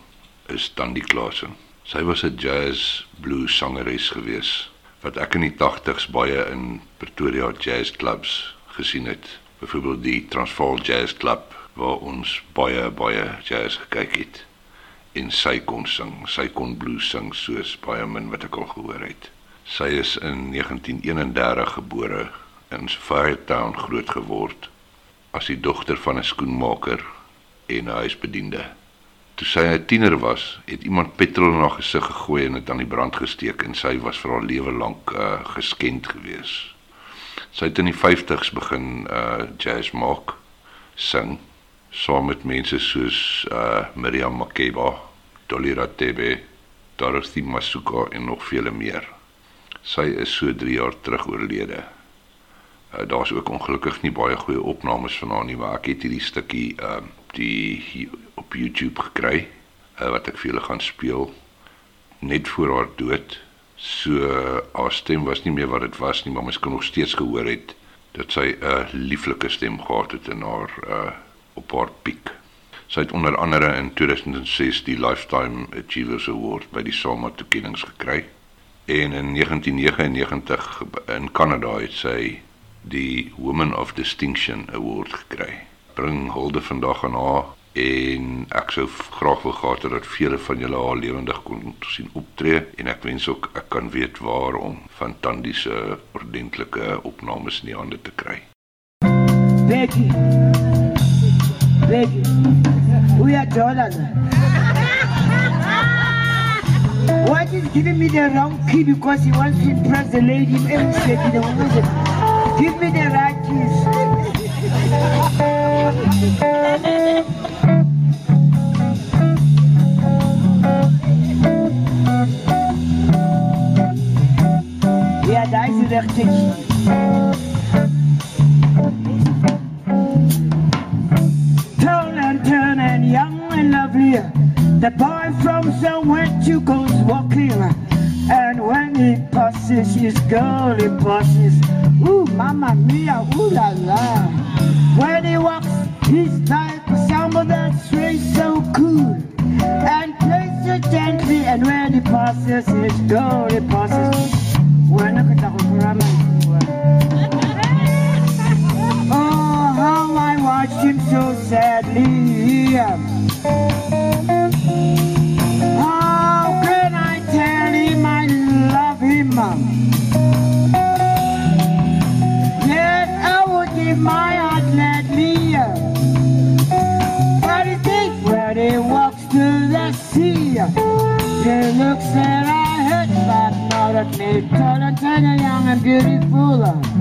is Tandy Klasen. Sy was 'n jazz blues sangeres gewees wat ek in die 80s baie in Pretoria jazz clubs gesien het. Byvoorbeeld die Transvaal Jazz Club waar ons baie baie jazz gekyk het. En sy kon sing, sy kon blues sing soos baie min wat ek al gehoor het. Sy is in 1931 gebore in Firetown groot geword as die dogter van 'n skoenmaker en 'n huisbediende. Toe sy 'n tiener was, het iemand petrol in haar gesig gegooi en dit aan die brand gesteek en sy was vir haar lewe lank uh, geskend gewees. Sy het in die 50's begin uh jazz maak, sing saam met mense soos uh Miriam Makeba, Dolly Ratebe, Dorothy Masuka en nog vele meer. Sy is so 3 jaar terug oorlede. Uh, Daar's ook ongelukkig nie baie goeie opnames van haar nie, maar ek het hierdie stukkie uh die op YouTube gekry uh, wat ek vir julle gaan speel. net voor haar dood. So haar stem was nie meer wat dit was nie, maar mens kon nog steeds gehoor het dat sy 'n lieflike stem gehad het in haar uh op haar piek. Sy het onder andere in 2006 die Lifetime Achievers Award by die SAMA toekennings gekry en in 1999 in Kanada het sy die Woman of Distinction Award gekry. Bring hulde vandag aan haar en ek sou graag wil gehad het dat vele van julle haar lewendig kon sien optree en ek wens ook ek kan weet waar om van Tandi se ordentlike opnames in die hande te kry. Becky. Becky. Uyajola na. What is giving me the wrong key because he wants to impress the lady in the music. Give me the right keys. Ja, da ist sie richtig. Tall and turn and young and lovely. The boy from somewhere to goes walking. And when he passes, his girl he passes. Ooh, mamma mia, ooh la la. When he walks, he's like someone that's really so cool. And plays so gently, and when he passes, his girl he passes. He looks that I hurt, but not at me. Tall and tender, young and beautiful.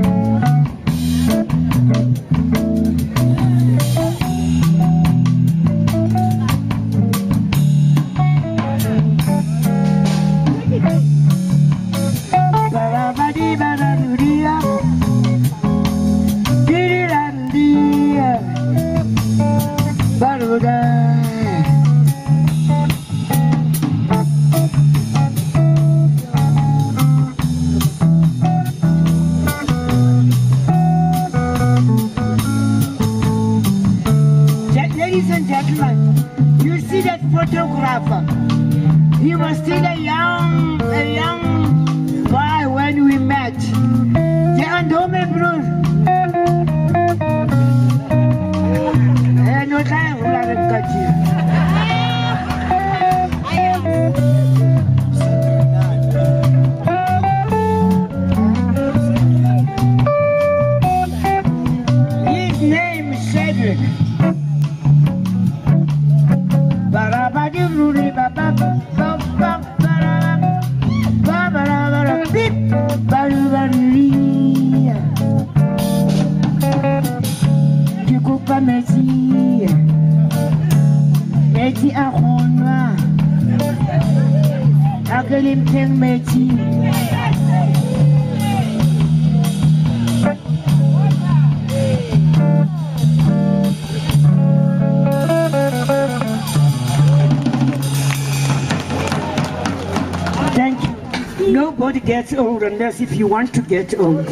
Unless if you want to get old.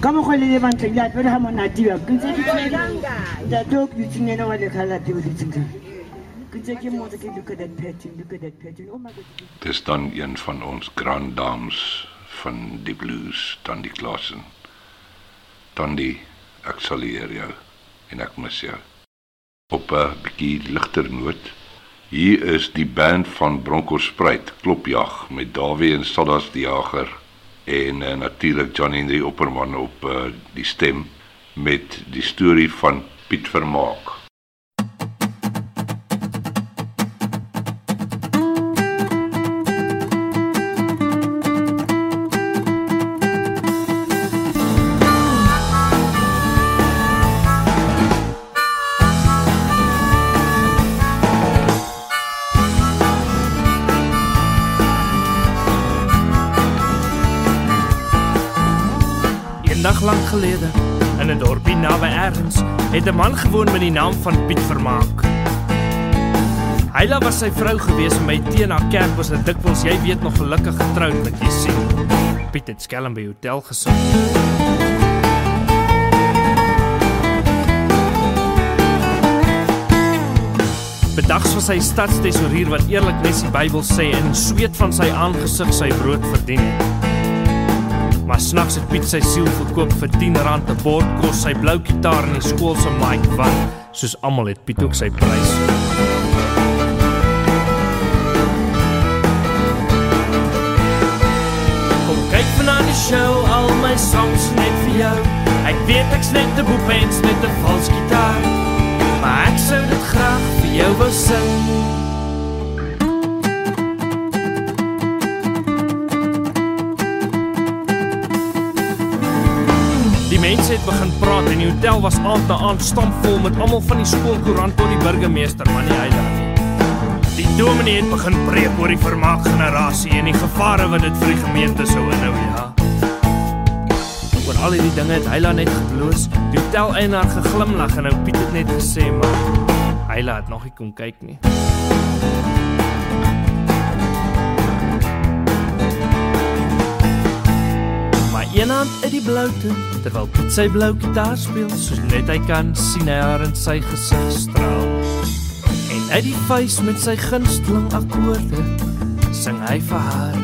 ka mokgwa le le bantle le apere ga monatiwa ke ntse ketate o ke dutseng ena wa lekgalate o dutseng ka ke ntse ke motse ke look at that pattern look at that pattern oh my god Dis dan een van ons grand dames van die blues, Tandi Klasen. Tandi, ek sal leer jou en ek mis jou. Op 'n bietjie ligter noot. Hier is die band van Bronkhorstspruit, Klopjag met Dawie en Sadas die Jager en uh, natuurlik John Henry Opperman op uh, die stem met die storie van Piet Vermaak. Gelede, in 'n dorpie naby Ergens, het 'n man gewoon met die naam van Piet Vermaak. Hyla was sy vrou gewees en my teen haar kerk was dit dikwels jy weet nog gelukkig getroud met jy sien. Piet het skelm by hotel gesit. Bedags was hy stadstesourier wat eerlik net die Bybel sê en sweet van sy aangesig sy brood verdien het. Maar snags het Piet sy siel verkoop vir 10 rand 'n bord kos sy blou kitaar in die skool se mic wat soos almal het Piet ook sy prys. Kom kyk vanaand die show al my songs net vir jou. Ek weet ek's net 'n boepens met 'n vals gitaar. Maar ek sou dit graag vir jou wou sing. Mense het begin praat en die hotel was aand na aand stampvol met almal van die skoolkoerant tot die burgemeester van die eiland. Die dominee het begin preek oor die vermaak generasie en die gevare wat dit vir die gemeente sou inhou, ja. Oor al hierdie dinge het Hyla net gebloos. Die hotel eienaar geglimlag en ou Piet het net gesê maar Hyla het nog nie kom kyk nie. Maar eendag uit die bloute terwyl Piet sy blou gitaar speel, soos net hy kan sien haar in sy gesig straal. En uit die vuis met sy gunsteling akkoorde sing hy vir haar.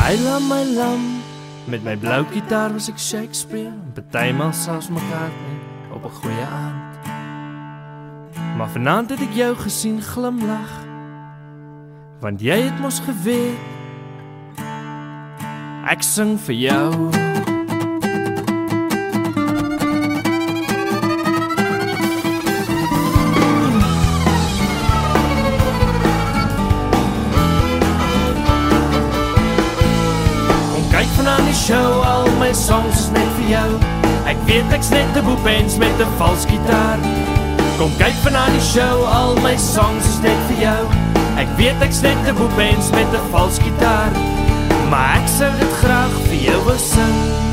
Hyla my lam met my blou gitaar was ek Shakespeare, partymal selfs mekaar op 'n goeie aand. Maar vanaand het ek jou gesien glimlag. Want jy het mos geweet ek sing vir jou. Show, al my songs net vir jou. Ek weet ek's net 'n boepens met 'n vals gitaar. Kom kyk vanaand die show, al my songs net vir jou. Ek weet ek's net 'n boepens met 'n vals gitaar. Maar ek sou dit graag vir jou wou sing.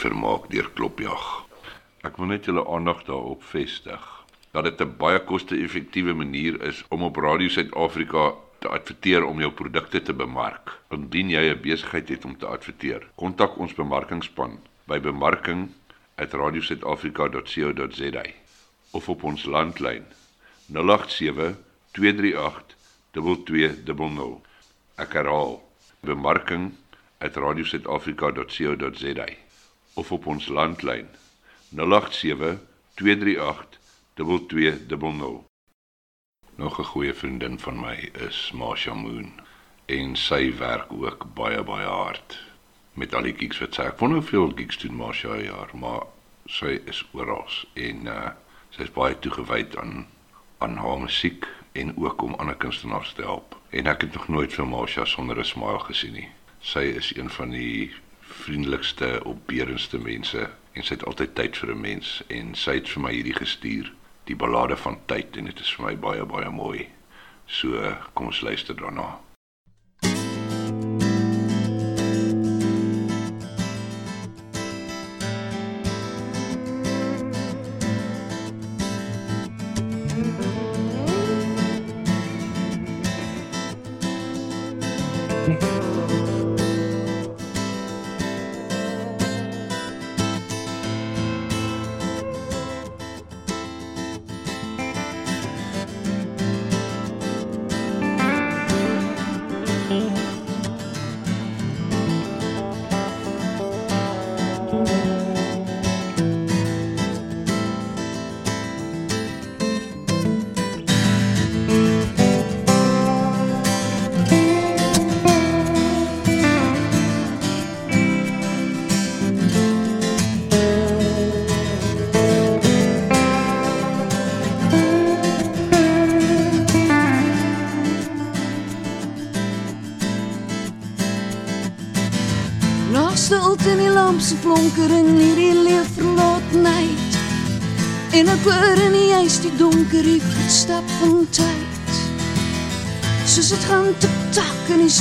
Vermaak deur Klopjag. Ek wil net julle aandag daarop vestig dat dit 'n baie koste-effektiewe manier is om op Radio Suid-Afrika te adverteer om jou produkte te bemark. Indien jy 'n besigheid het om te adverteer, kontak ons bemarkingspan by bemarking@radiosuidafrika.co.za of op ons landlyn 087 238 2200. Ek herhaal, bemarking at radiosuidafrika.co.za of op ons landlyn 087 238 2200. Nog 'n goeie vriendin van my is Marsha Moon en sy werk ook baie baie hard met al die gigs wat sy. Ek wonder hoeveel gigs doen Marsha per jaar, maar sy is oral en uh sy is baie toegewyd aan aan haar musiek en ook om ander kunstenaars te help. En ek het nog nooit vir Marsha sonder 'n smile gesien nie. Sy is een van die vriendelikste, opbeurendste mense en sy het altyd tyd vir 'n mens en sy het vir my hierdie gestuur, die ballade van tyd en dit is vir my baie baie mooi. So kom ons luister daarna.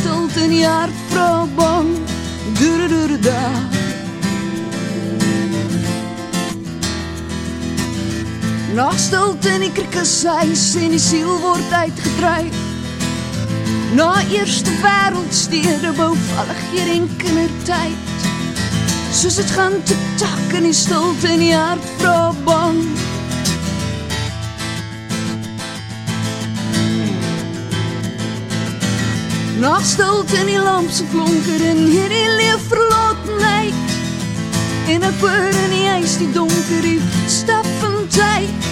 Tak in die hart vra bang. Doer doer da. Na stilte in die kriekeshuis en die siel word uitgedryf. Na eerste wêreldstede bou vallig hier en kindertyd. Soos dit gaan tik tak in die stilte in die hart vra bang. Nog stilte in die lamp se flonker in hierdie leef verlatenheid. En ek hoor in die huis die donker die stap van tyd.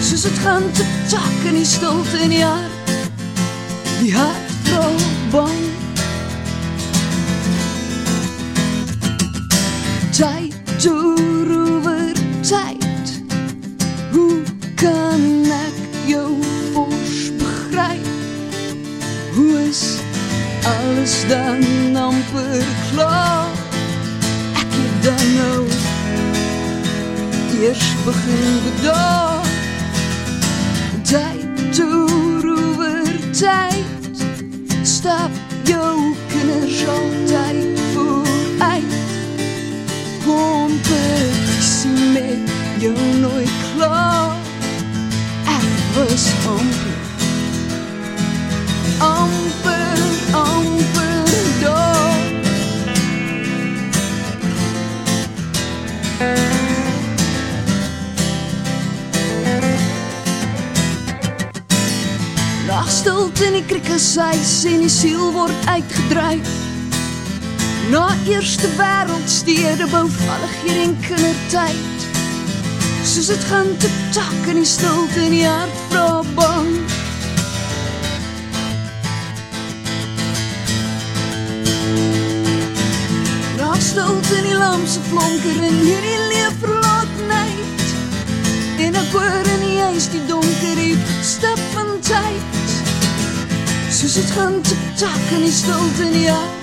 Soos dit gaan tik tak in die stilte in die hart. Die hart vra bang. Wêreldstede bou vallig hier in kindertyd. Soos dit gaan tik tak in die stilte in die hart vra bang. Nog stilte in die lamp se flonker in hierdie leef verlatenheid. En ek hoor in die huis die donker die stap van tyd. Soos dit gaan tik tak in die stilte in die hart.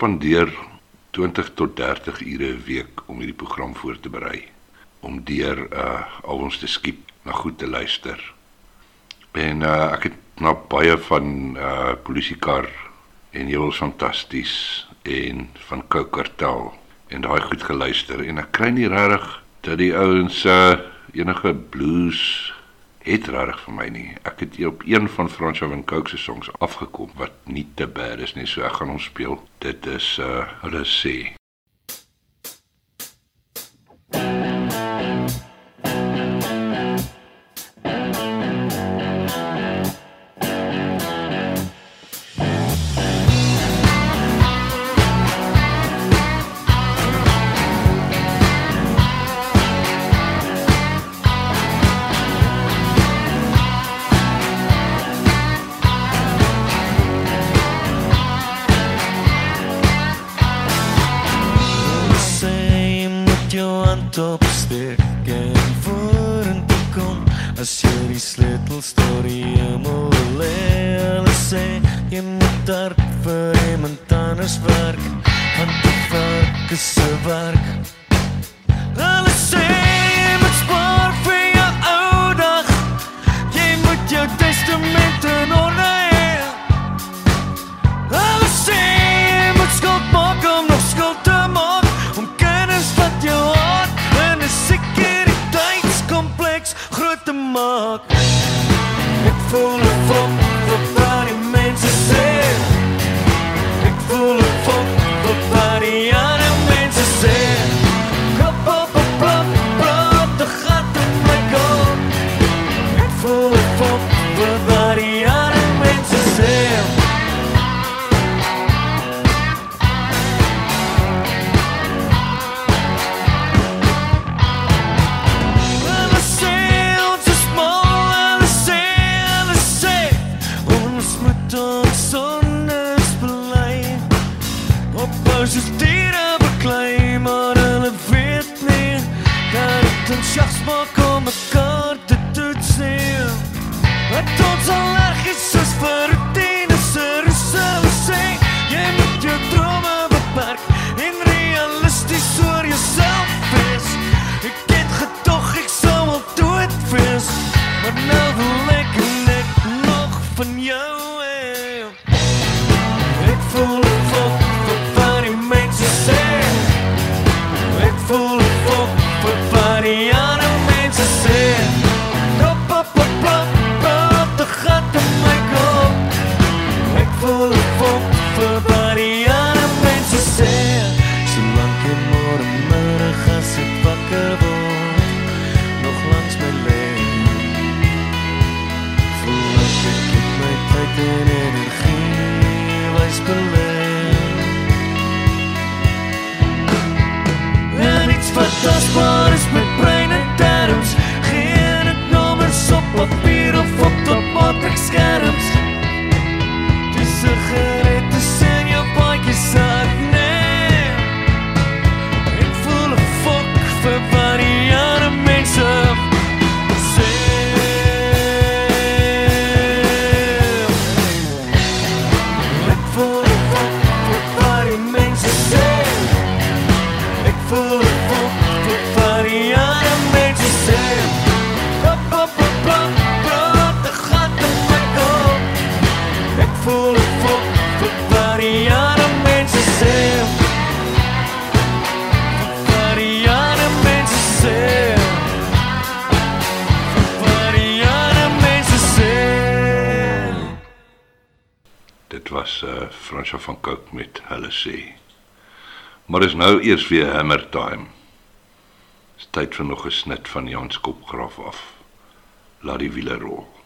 Spandeer 20 tot 30 ure 'n week om hierdie program voor te berei om deur uh al ons te skiep na goed te luister. En uh ek het na baie van uh polisiekar en Hewels fantasties en van Koukartel en daai goed geluister en ek kry nie regtig dat die ouens uh enige blues het regtig vir my nie. Ek het hier op een van François van Cooke se songs afgekom wat nie te bad is nie, so ek gaan hom speel. Dit is uh hulle sê op steek en vorentoe kom as jy die sleutel storie moet lê hulle sê jy moet daar vir iemand anders werk want die vark is se werk nou eers weer hammer time. Dis tyd vir nog 'n snit van Jan se kopgraf af. Laat die wiele rol.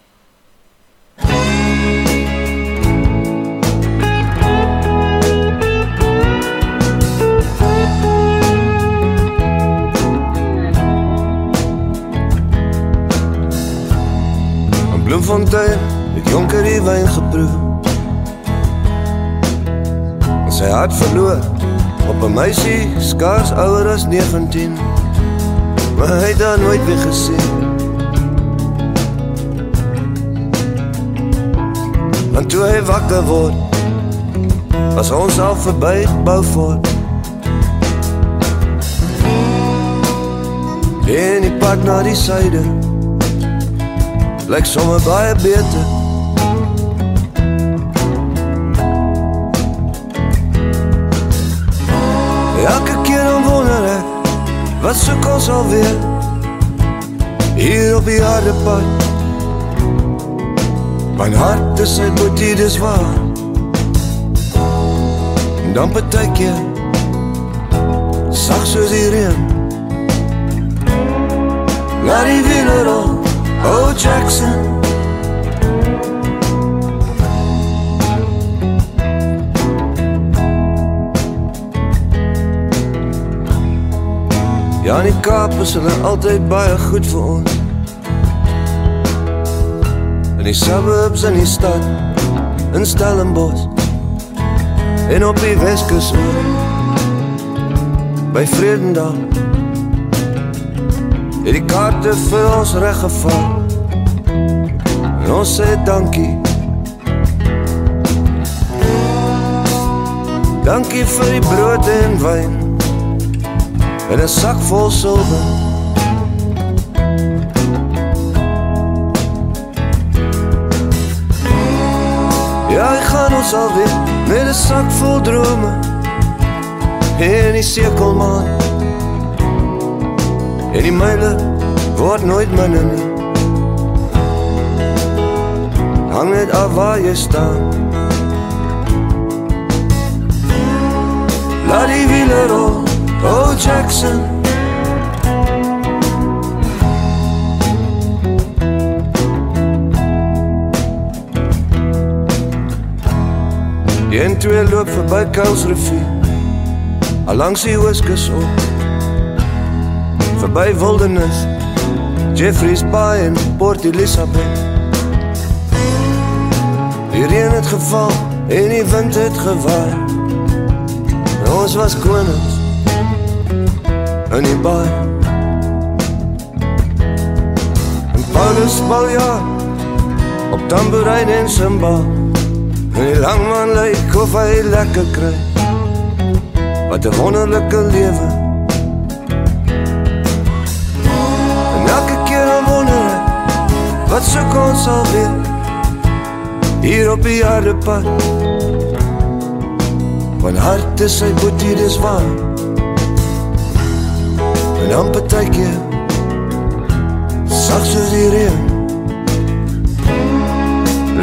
meisie skaars ouer as 19 Maar hy het haar nooit weer gesien. Want toe hy wakker word Was ons al verby Beaufort. En die pad na die syde Lyk sommer baie beter. alweer Hier op die harrepad My hart is sy boetie, dis waar? En dan betekje Sag soos die reen Laat die wielen rol, oh Jackson. Ja, in die Kaap is hulle altyd baie goed vir ons. In die suburbs in die stad In Stellenbosch En op die Weskus By Vredendal Het die kaarte vir ons reggeval En ons sê dankie. Dankie vir die brood en wijn En een zak vol zilver. Ja, ik ga ons alweer met een zak vol dromen In die cirkelmaan. En die mijlen wordt nooit minder. Nie Hang net af waar je staat. Laat die wielen rol, oh Jackson. Die N2 loop verby Kuilsrivier Alangs die Ooskus op. Verby Wildernis Jeffreys Bay en Port Elizabeth. Die reën het geval en die wind het gewaai. En ons was konings in die baai. En Paulus Baljaar op tamboerijn en cymbal En die langman lyk of hy lekker kry. Wat een wonderlijke lewe En elke keer dan wonder ek Wat soek ons alweer Hier op die aardepad Want hart is sy boetie, dis waar. En dan jy Sag soos die reen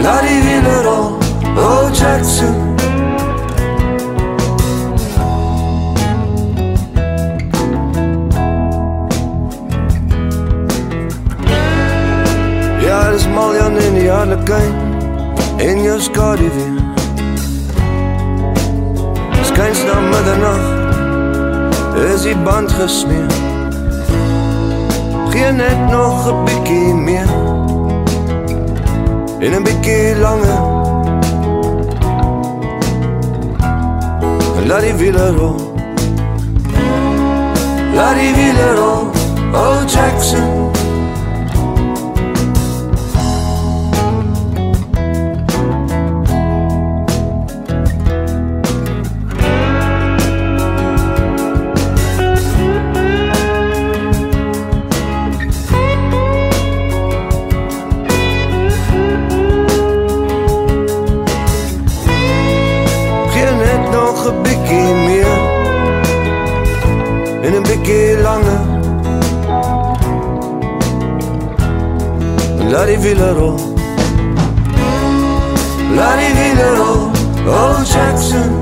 Laat die wiele rol Oh Jackson. Ja, dis Maljan in die harlekijn En jou skadu weer Skyns na middernacht Is die band gesmeer Geen net nog een bykie meer. En een bykie langer. En laat die wiele rol. Laat die wiele rol. Oh Jackson Laat die wiele rol Laat die wiele rol Oh Jackson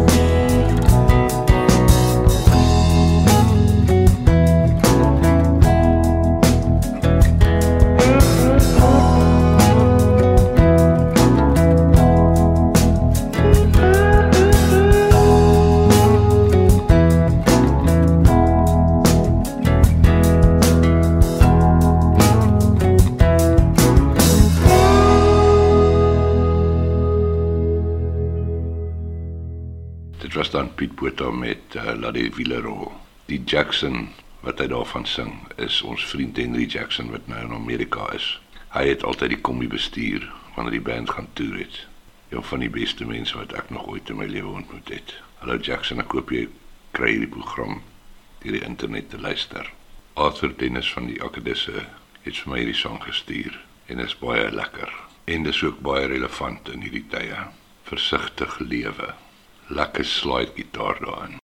Piet Botha met uh, Laat die wiele rol. Die Jackson wat hy daarvan sing is ons vriend Henry Jackson wat nou in Amerika is. Hy het altyd die kommie bestuur wanneer die band gaan toer het. Een van die beste mense wat ek nog ooit in my lewe ontmoet het. Hallo Jackson, ek hoop jy kry hierdie program deur die internet te luister. Arthur Dennis van die Akadisse het vir my hierdie sang gestuur en is baie lekker en dis ook baie relevant in hierdie tye. Versigtig lewe. Lekker slide gitaar daarin.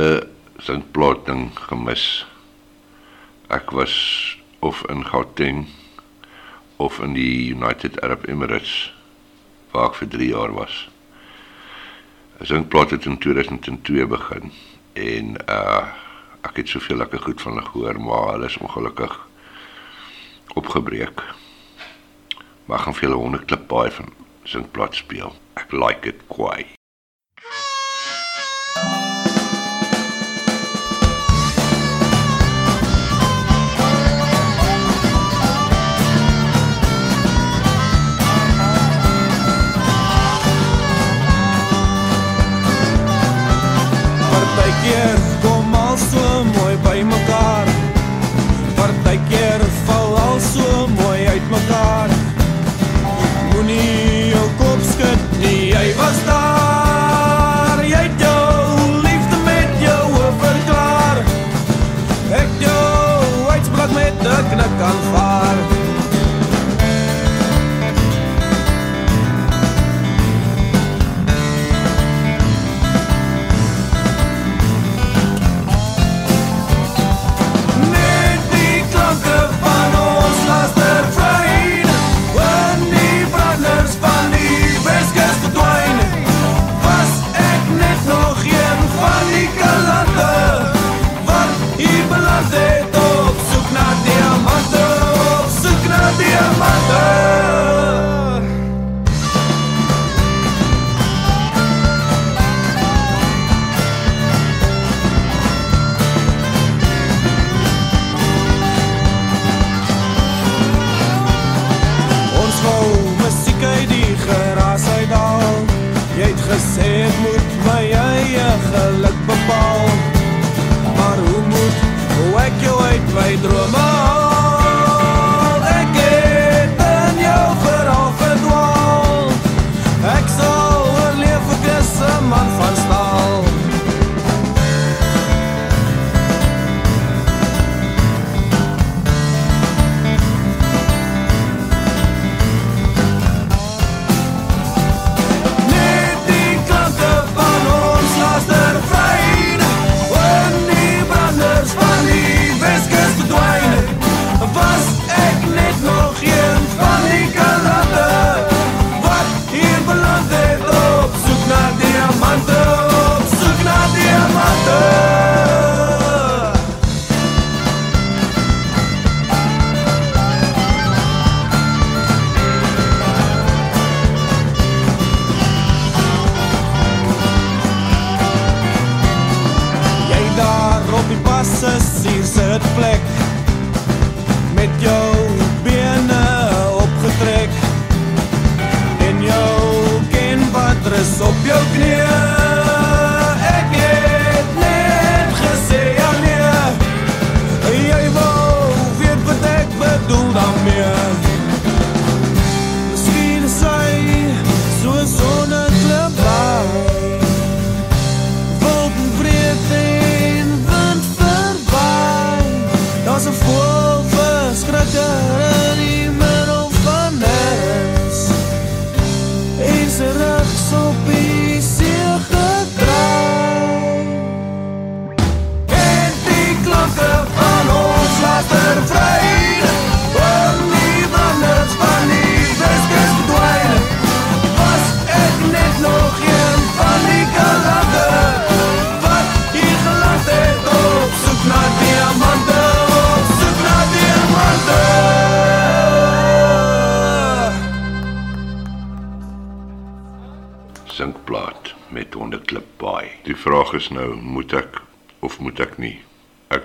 hele sintploting gemis. Ek was of in Gauteng of in die United Arab Emirates waar ek vir 3 jaar was. Sintplot het in 2002 begin en uh ek het soveel lekker goed van hulle gehoor, maar hulle is ongelukkig opgebreek. Maar gaan vir hulle honde klippaai van Sintplot speel. Ek like it kwai.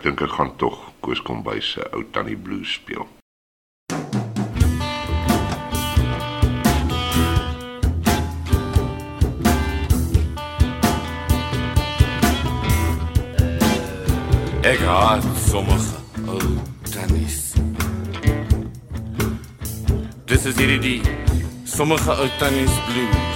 Dink ek gaan tog Koos Kombuis se ou tannie blues speel. Ek haat sommige ou tannies. Dis is hierdie die sommige ou tannies blues.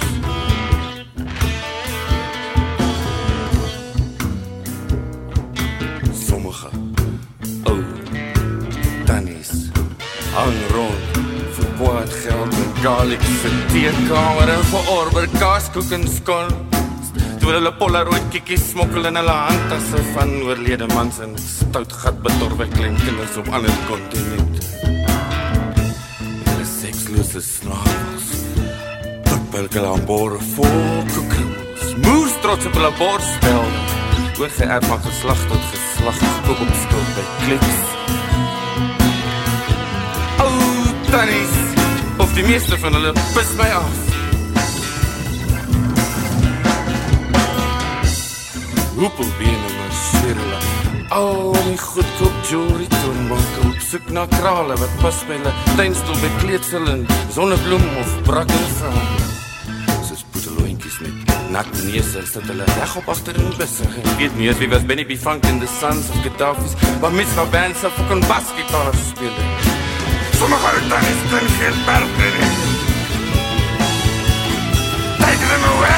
Vir teekamer en vir orber kaaskoek en skon. Toe hulle Polaroid kikkies smokkel in hulle handtasse van oorlede mans en stout gat betorwe klein kinders op ander kontinente. Hulle sekslose snavels. Tukbelke aan bore vol koekels. Moes trots op hulle borstel. Oorgeerf van geslag tot geslag gekoop op skuld by kliks. Ou tannies, of die meeste van hulle pis my af. Hoepelbene marcheer hulle Al die goedkoop jewelry toonbanke op soek na krale wat pas by hulle tuinstoel by kleedsel en sonnebloem of met nat neuse sit hulle reg op agter in. Ek weet nie as wie was Benny B Funk in the Sons of Gaddafi's, maar mis van bands of fucking basgitaar speel. Sommige tannies kan geen berg nie. Take them away!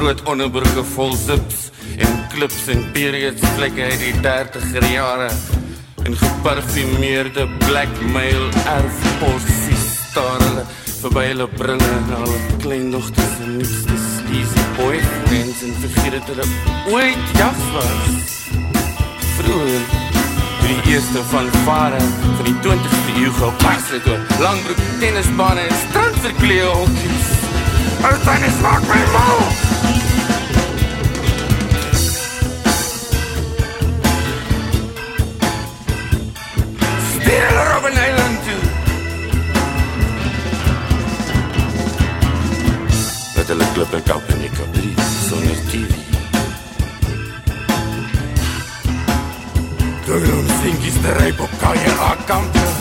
Groot onderbroeke vol zips en klips en periods vlekke uit die 30er jare en geparfumeerde blackmail erfpossies staar hulle verby hulle bringe na hulle kleindogters en nuutste sleazy boyfriends en vergeet dat hulle ooit jas was. Vroeger toe die eerste van vare van die 20ste eeu gepas het oor langbroek, tennisbane en strandverkleë hokkies. Ou tennis maak my mal. Stuur hulle Robben Island toe. Dat hulle klip en kap in die kabrie sonder TV. Toe hulle om sinkies te ryp op Kajera kampe. Laai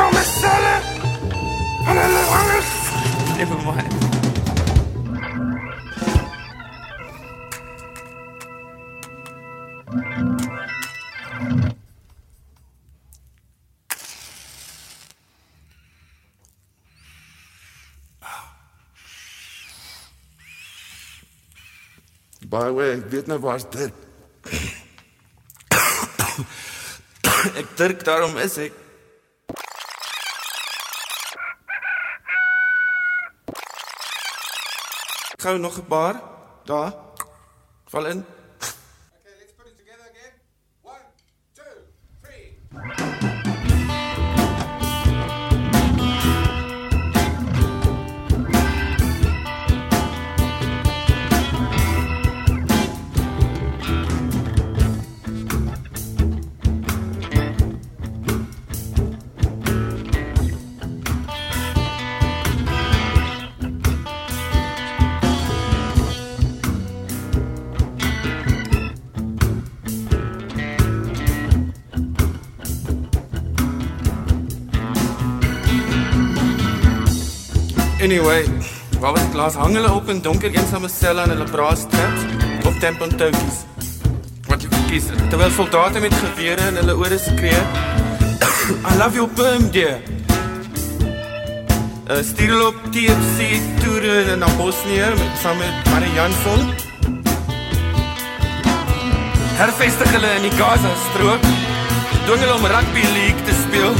donker eensame selle. En hulle hangers. Never mind. By the way, ek weet nou waar's dit. ek druk daarom is ek. Gou nog 'n paar. Daar. Val in. Anyway, waar was ek laas? Hang hulle op in donker eensame selle aan hulle braas traps of tampon toutjies? Wat jy kies, terwyl soldate met gewere in hulle ore skree. I love your perm dear. Uh, stuur hulle op TFC toere na Bosnië met saam met Marie Jansson. Hervestig hulle in die Gaza strook. Dwing hulle om rugby league te speel.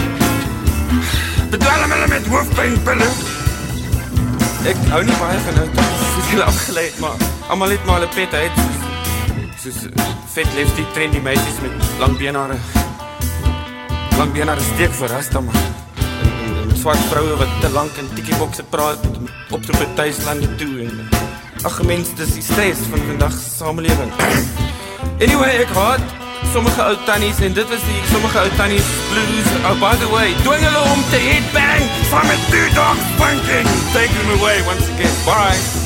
Bedwelm hulle met hoofpynpille. Ek hou nie baie van nou soos hulle afgelei het, maar almal het maar hulle pet uit. Soos, vet lefty trendy meisies met lang beenhare. Lang beenhare steek vir rasta man. En, en, en swart vroue wat te lank in tikkiebokse praat op toe by tuislande toe en ag mens dis die stres van vandag se samelewing. anyway, ek haat sommige ou tannies en dit was die sommige ou tannies blues. Oh by the way, dwing hulle om te headbang from a two dog spanking. Them away once again. Bye.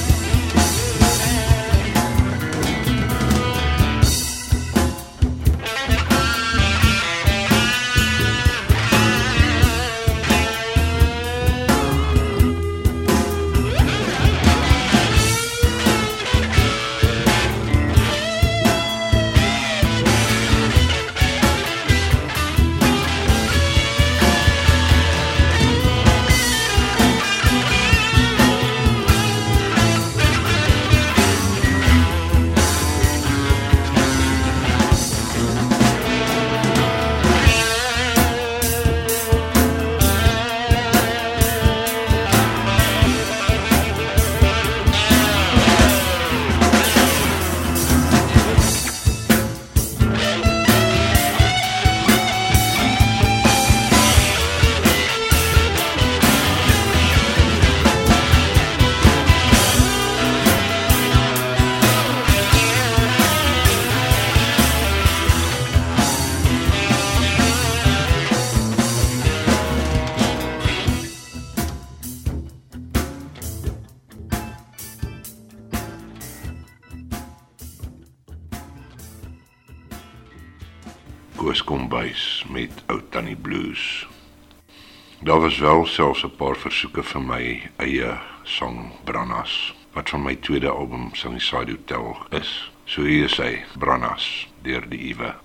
Wel selfs 'n paar versoeke vir my eie song Brannas wat van my tweede album Sunnyside Hotel is. So hier is hy, Brannas deur die Ewe.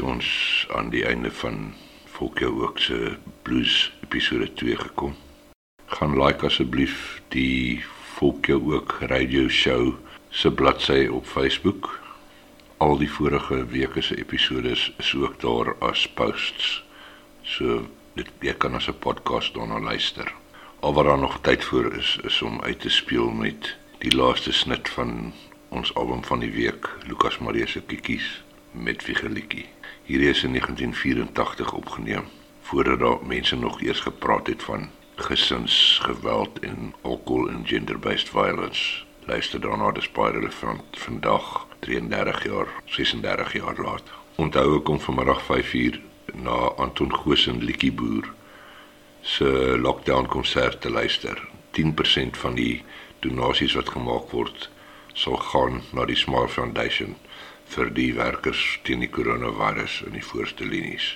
Het ons aan die einde van Volker ook se blues episode 2 gekom. Gaan like asseblief die Volker ook radio show se bladsy op Facebook. Al die vorige weke se episodes is ook daar as posts. So dit jy kan as 'n podcast daarna luister. Al wat daar nog tyd voor is is om uit te speel met die laaste snit van ons album van die week, Lukas Marie se Kikkies met Vigelietjie. Hierdie is in 1984 opgeneem voordat daar mense nog eers gepraat het van gesinsgeweld en alkohol en gender-based violence. Luister daarna, dis baie relevant vandag 33 jaar, 36 jaar laat. Onthou ek kom vanmiddag 5uur na Anton Goosen Liedjieboer se lockdown konsert te luister. 10% van die donasies wat gemaak word sal gaan na die Smile Foundation vir die werkers teen die koronavirus in die voorste linies.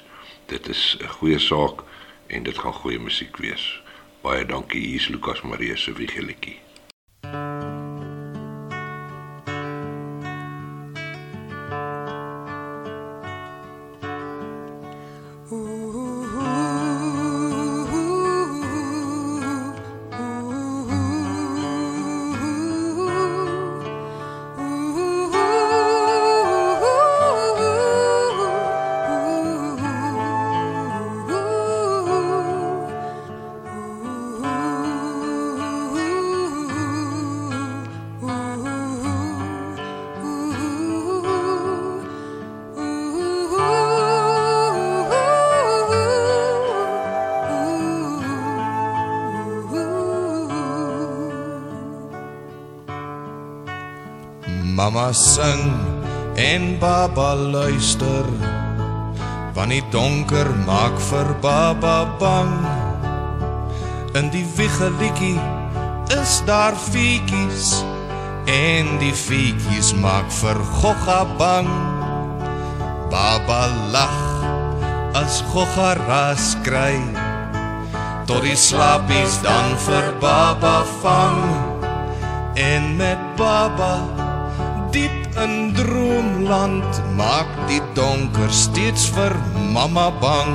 Dit is 'n goeie saak en dit gaan goeie musiek wees. Baie dankie, hier's Lukas Marie se wiegelietjie. Mama sing en baba luister Want die donker maak vir baba bang. In die wiegelietjie is daar fietjies En die fietjies maak vir Gogga bang. Baba lag as Gogga ras kry Tot die slapies dan vir baba vang. En met baba diep in droomland maak die donker steeds vir mamma bang.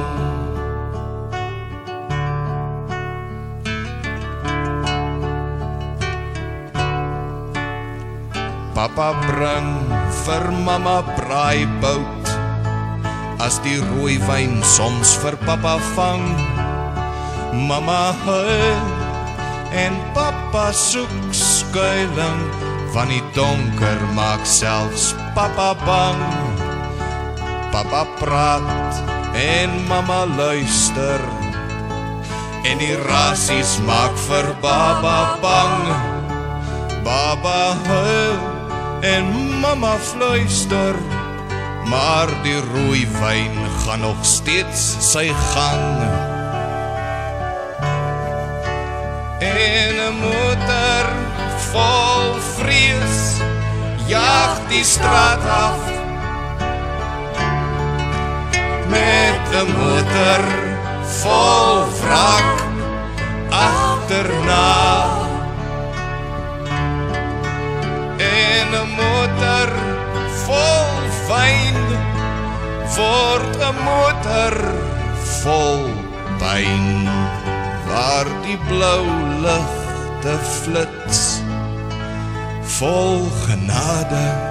Papa bring vir mamma braaibout as die rooi wyn soms vir papa vang. Mamma huil en papa soek skuilings van die donker maak selfs papa bang. Papa praat en mamma luister. En die rasies maak vir baba bang. Baba huil en mamma fluister. Maar die rooi wyn gaan nog steeds sy gang. En 'n motor vol vrees jag die straat af. Met 'n motor vol wrak agterna en 'n motor vol wyn word 'n motor vol pyn waar die blou ligte flits vol genade.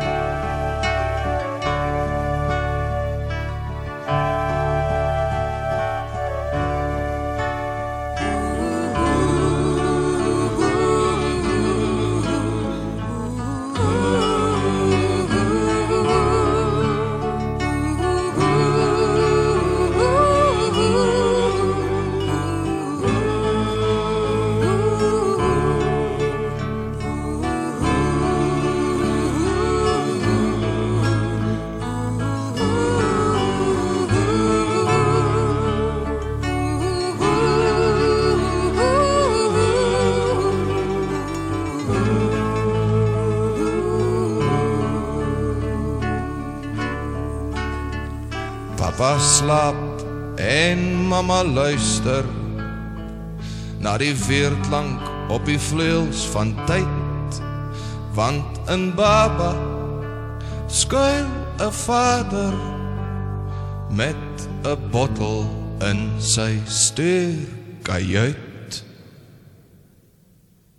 Slaap en mamma luister na die weerklank op die vleuels van tyd. Want in baba skuil 'n vader met 'n bottel in sy stuurkajuit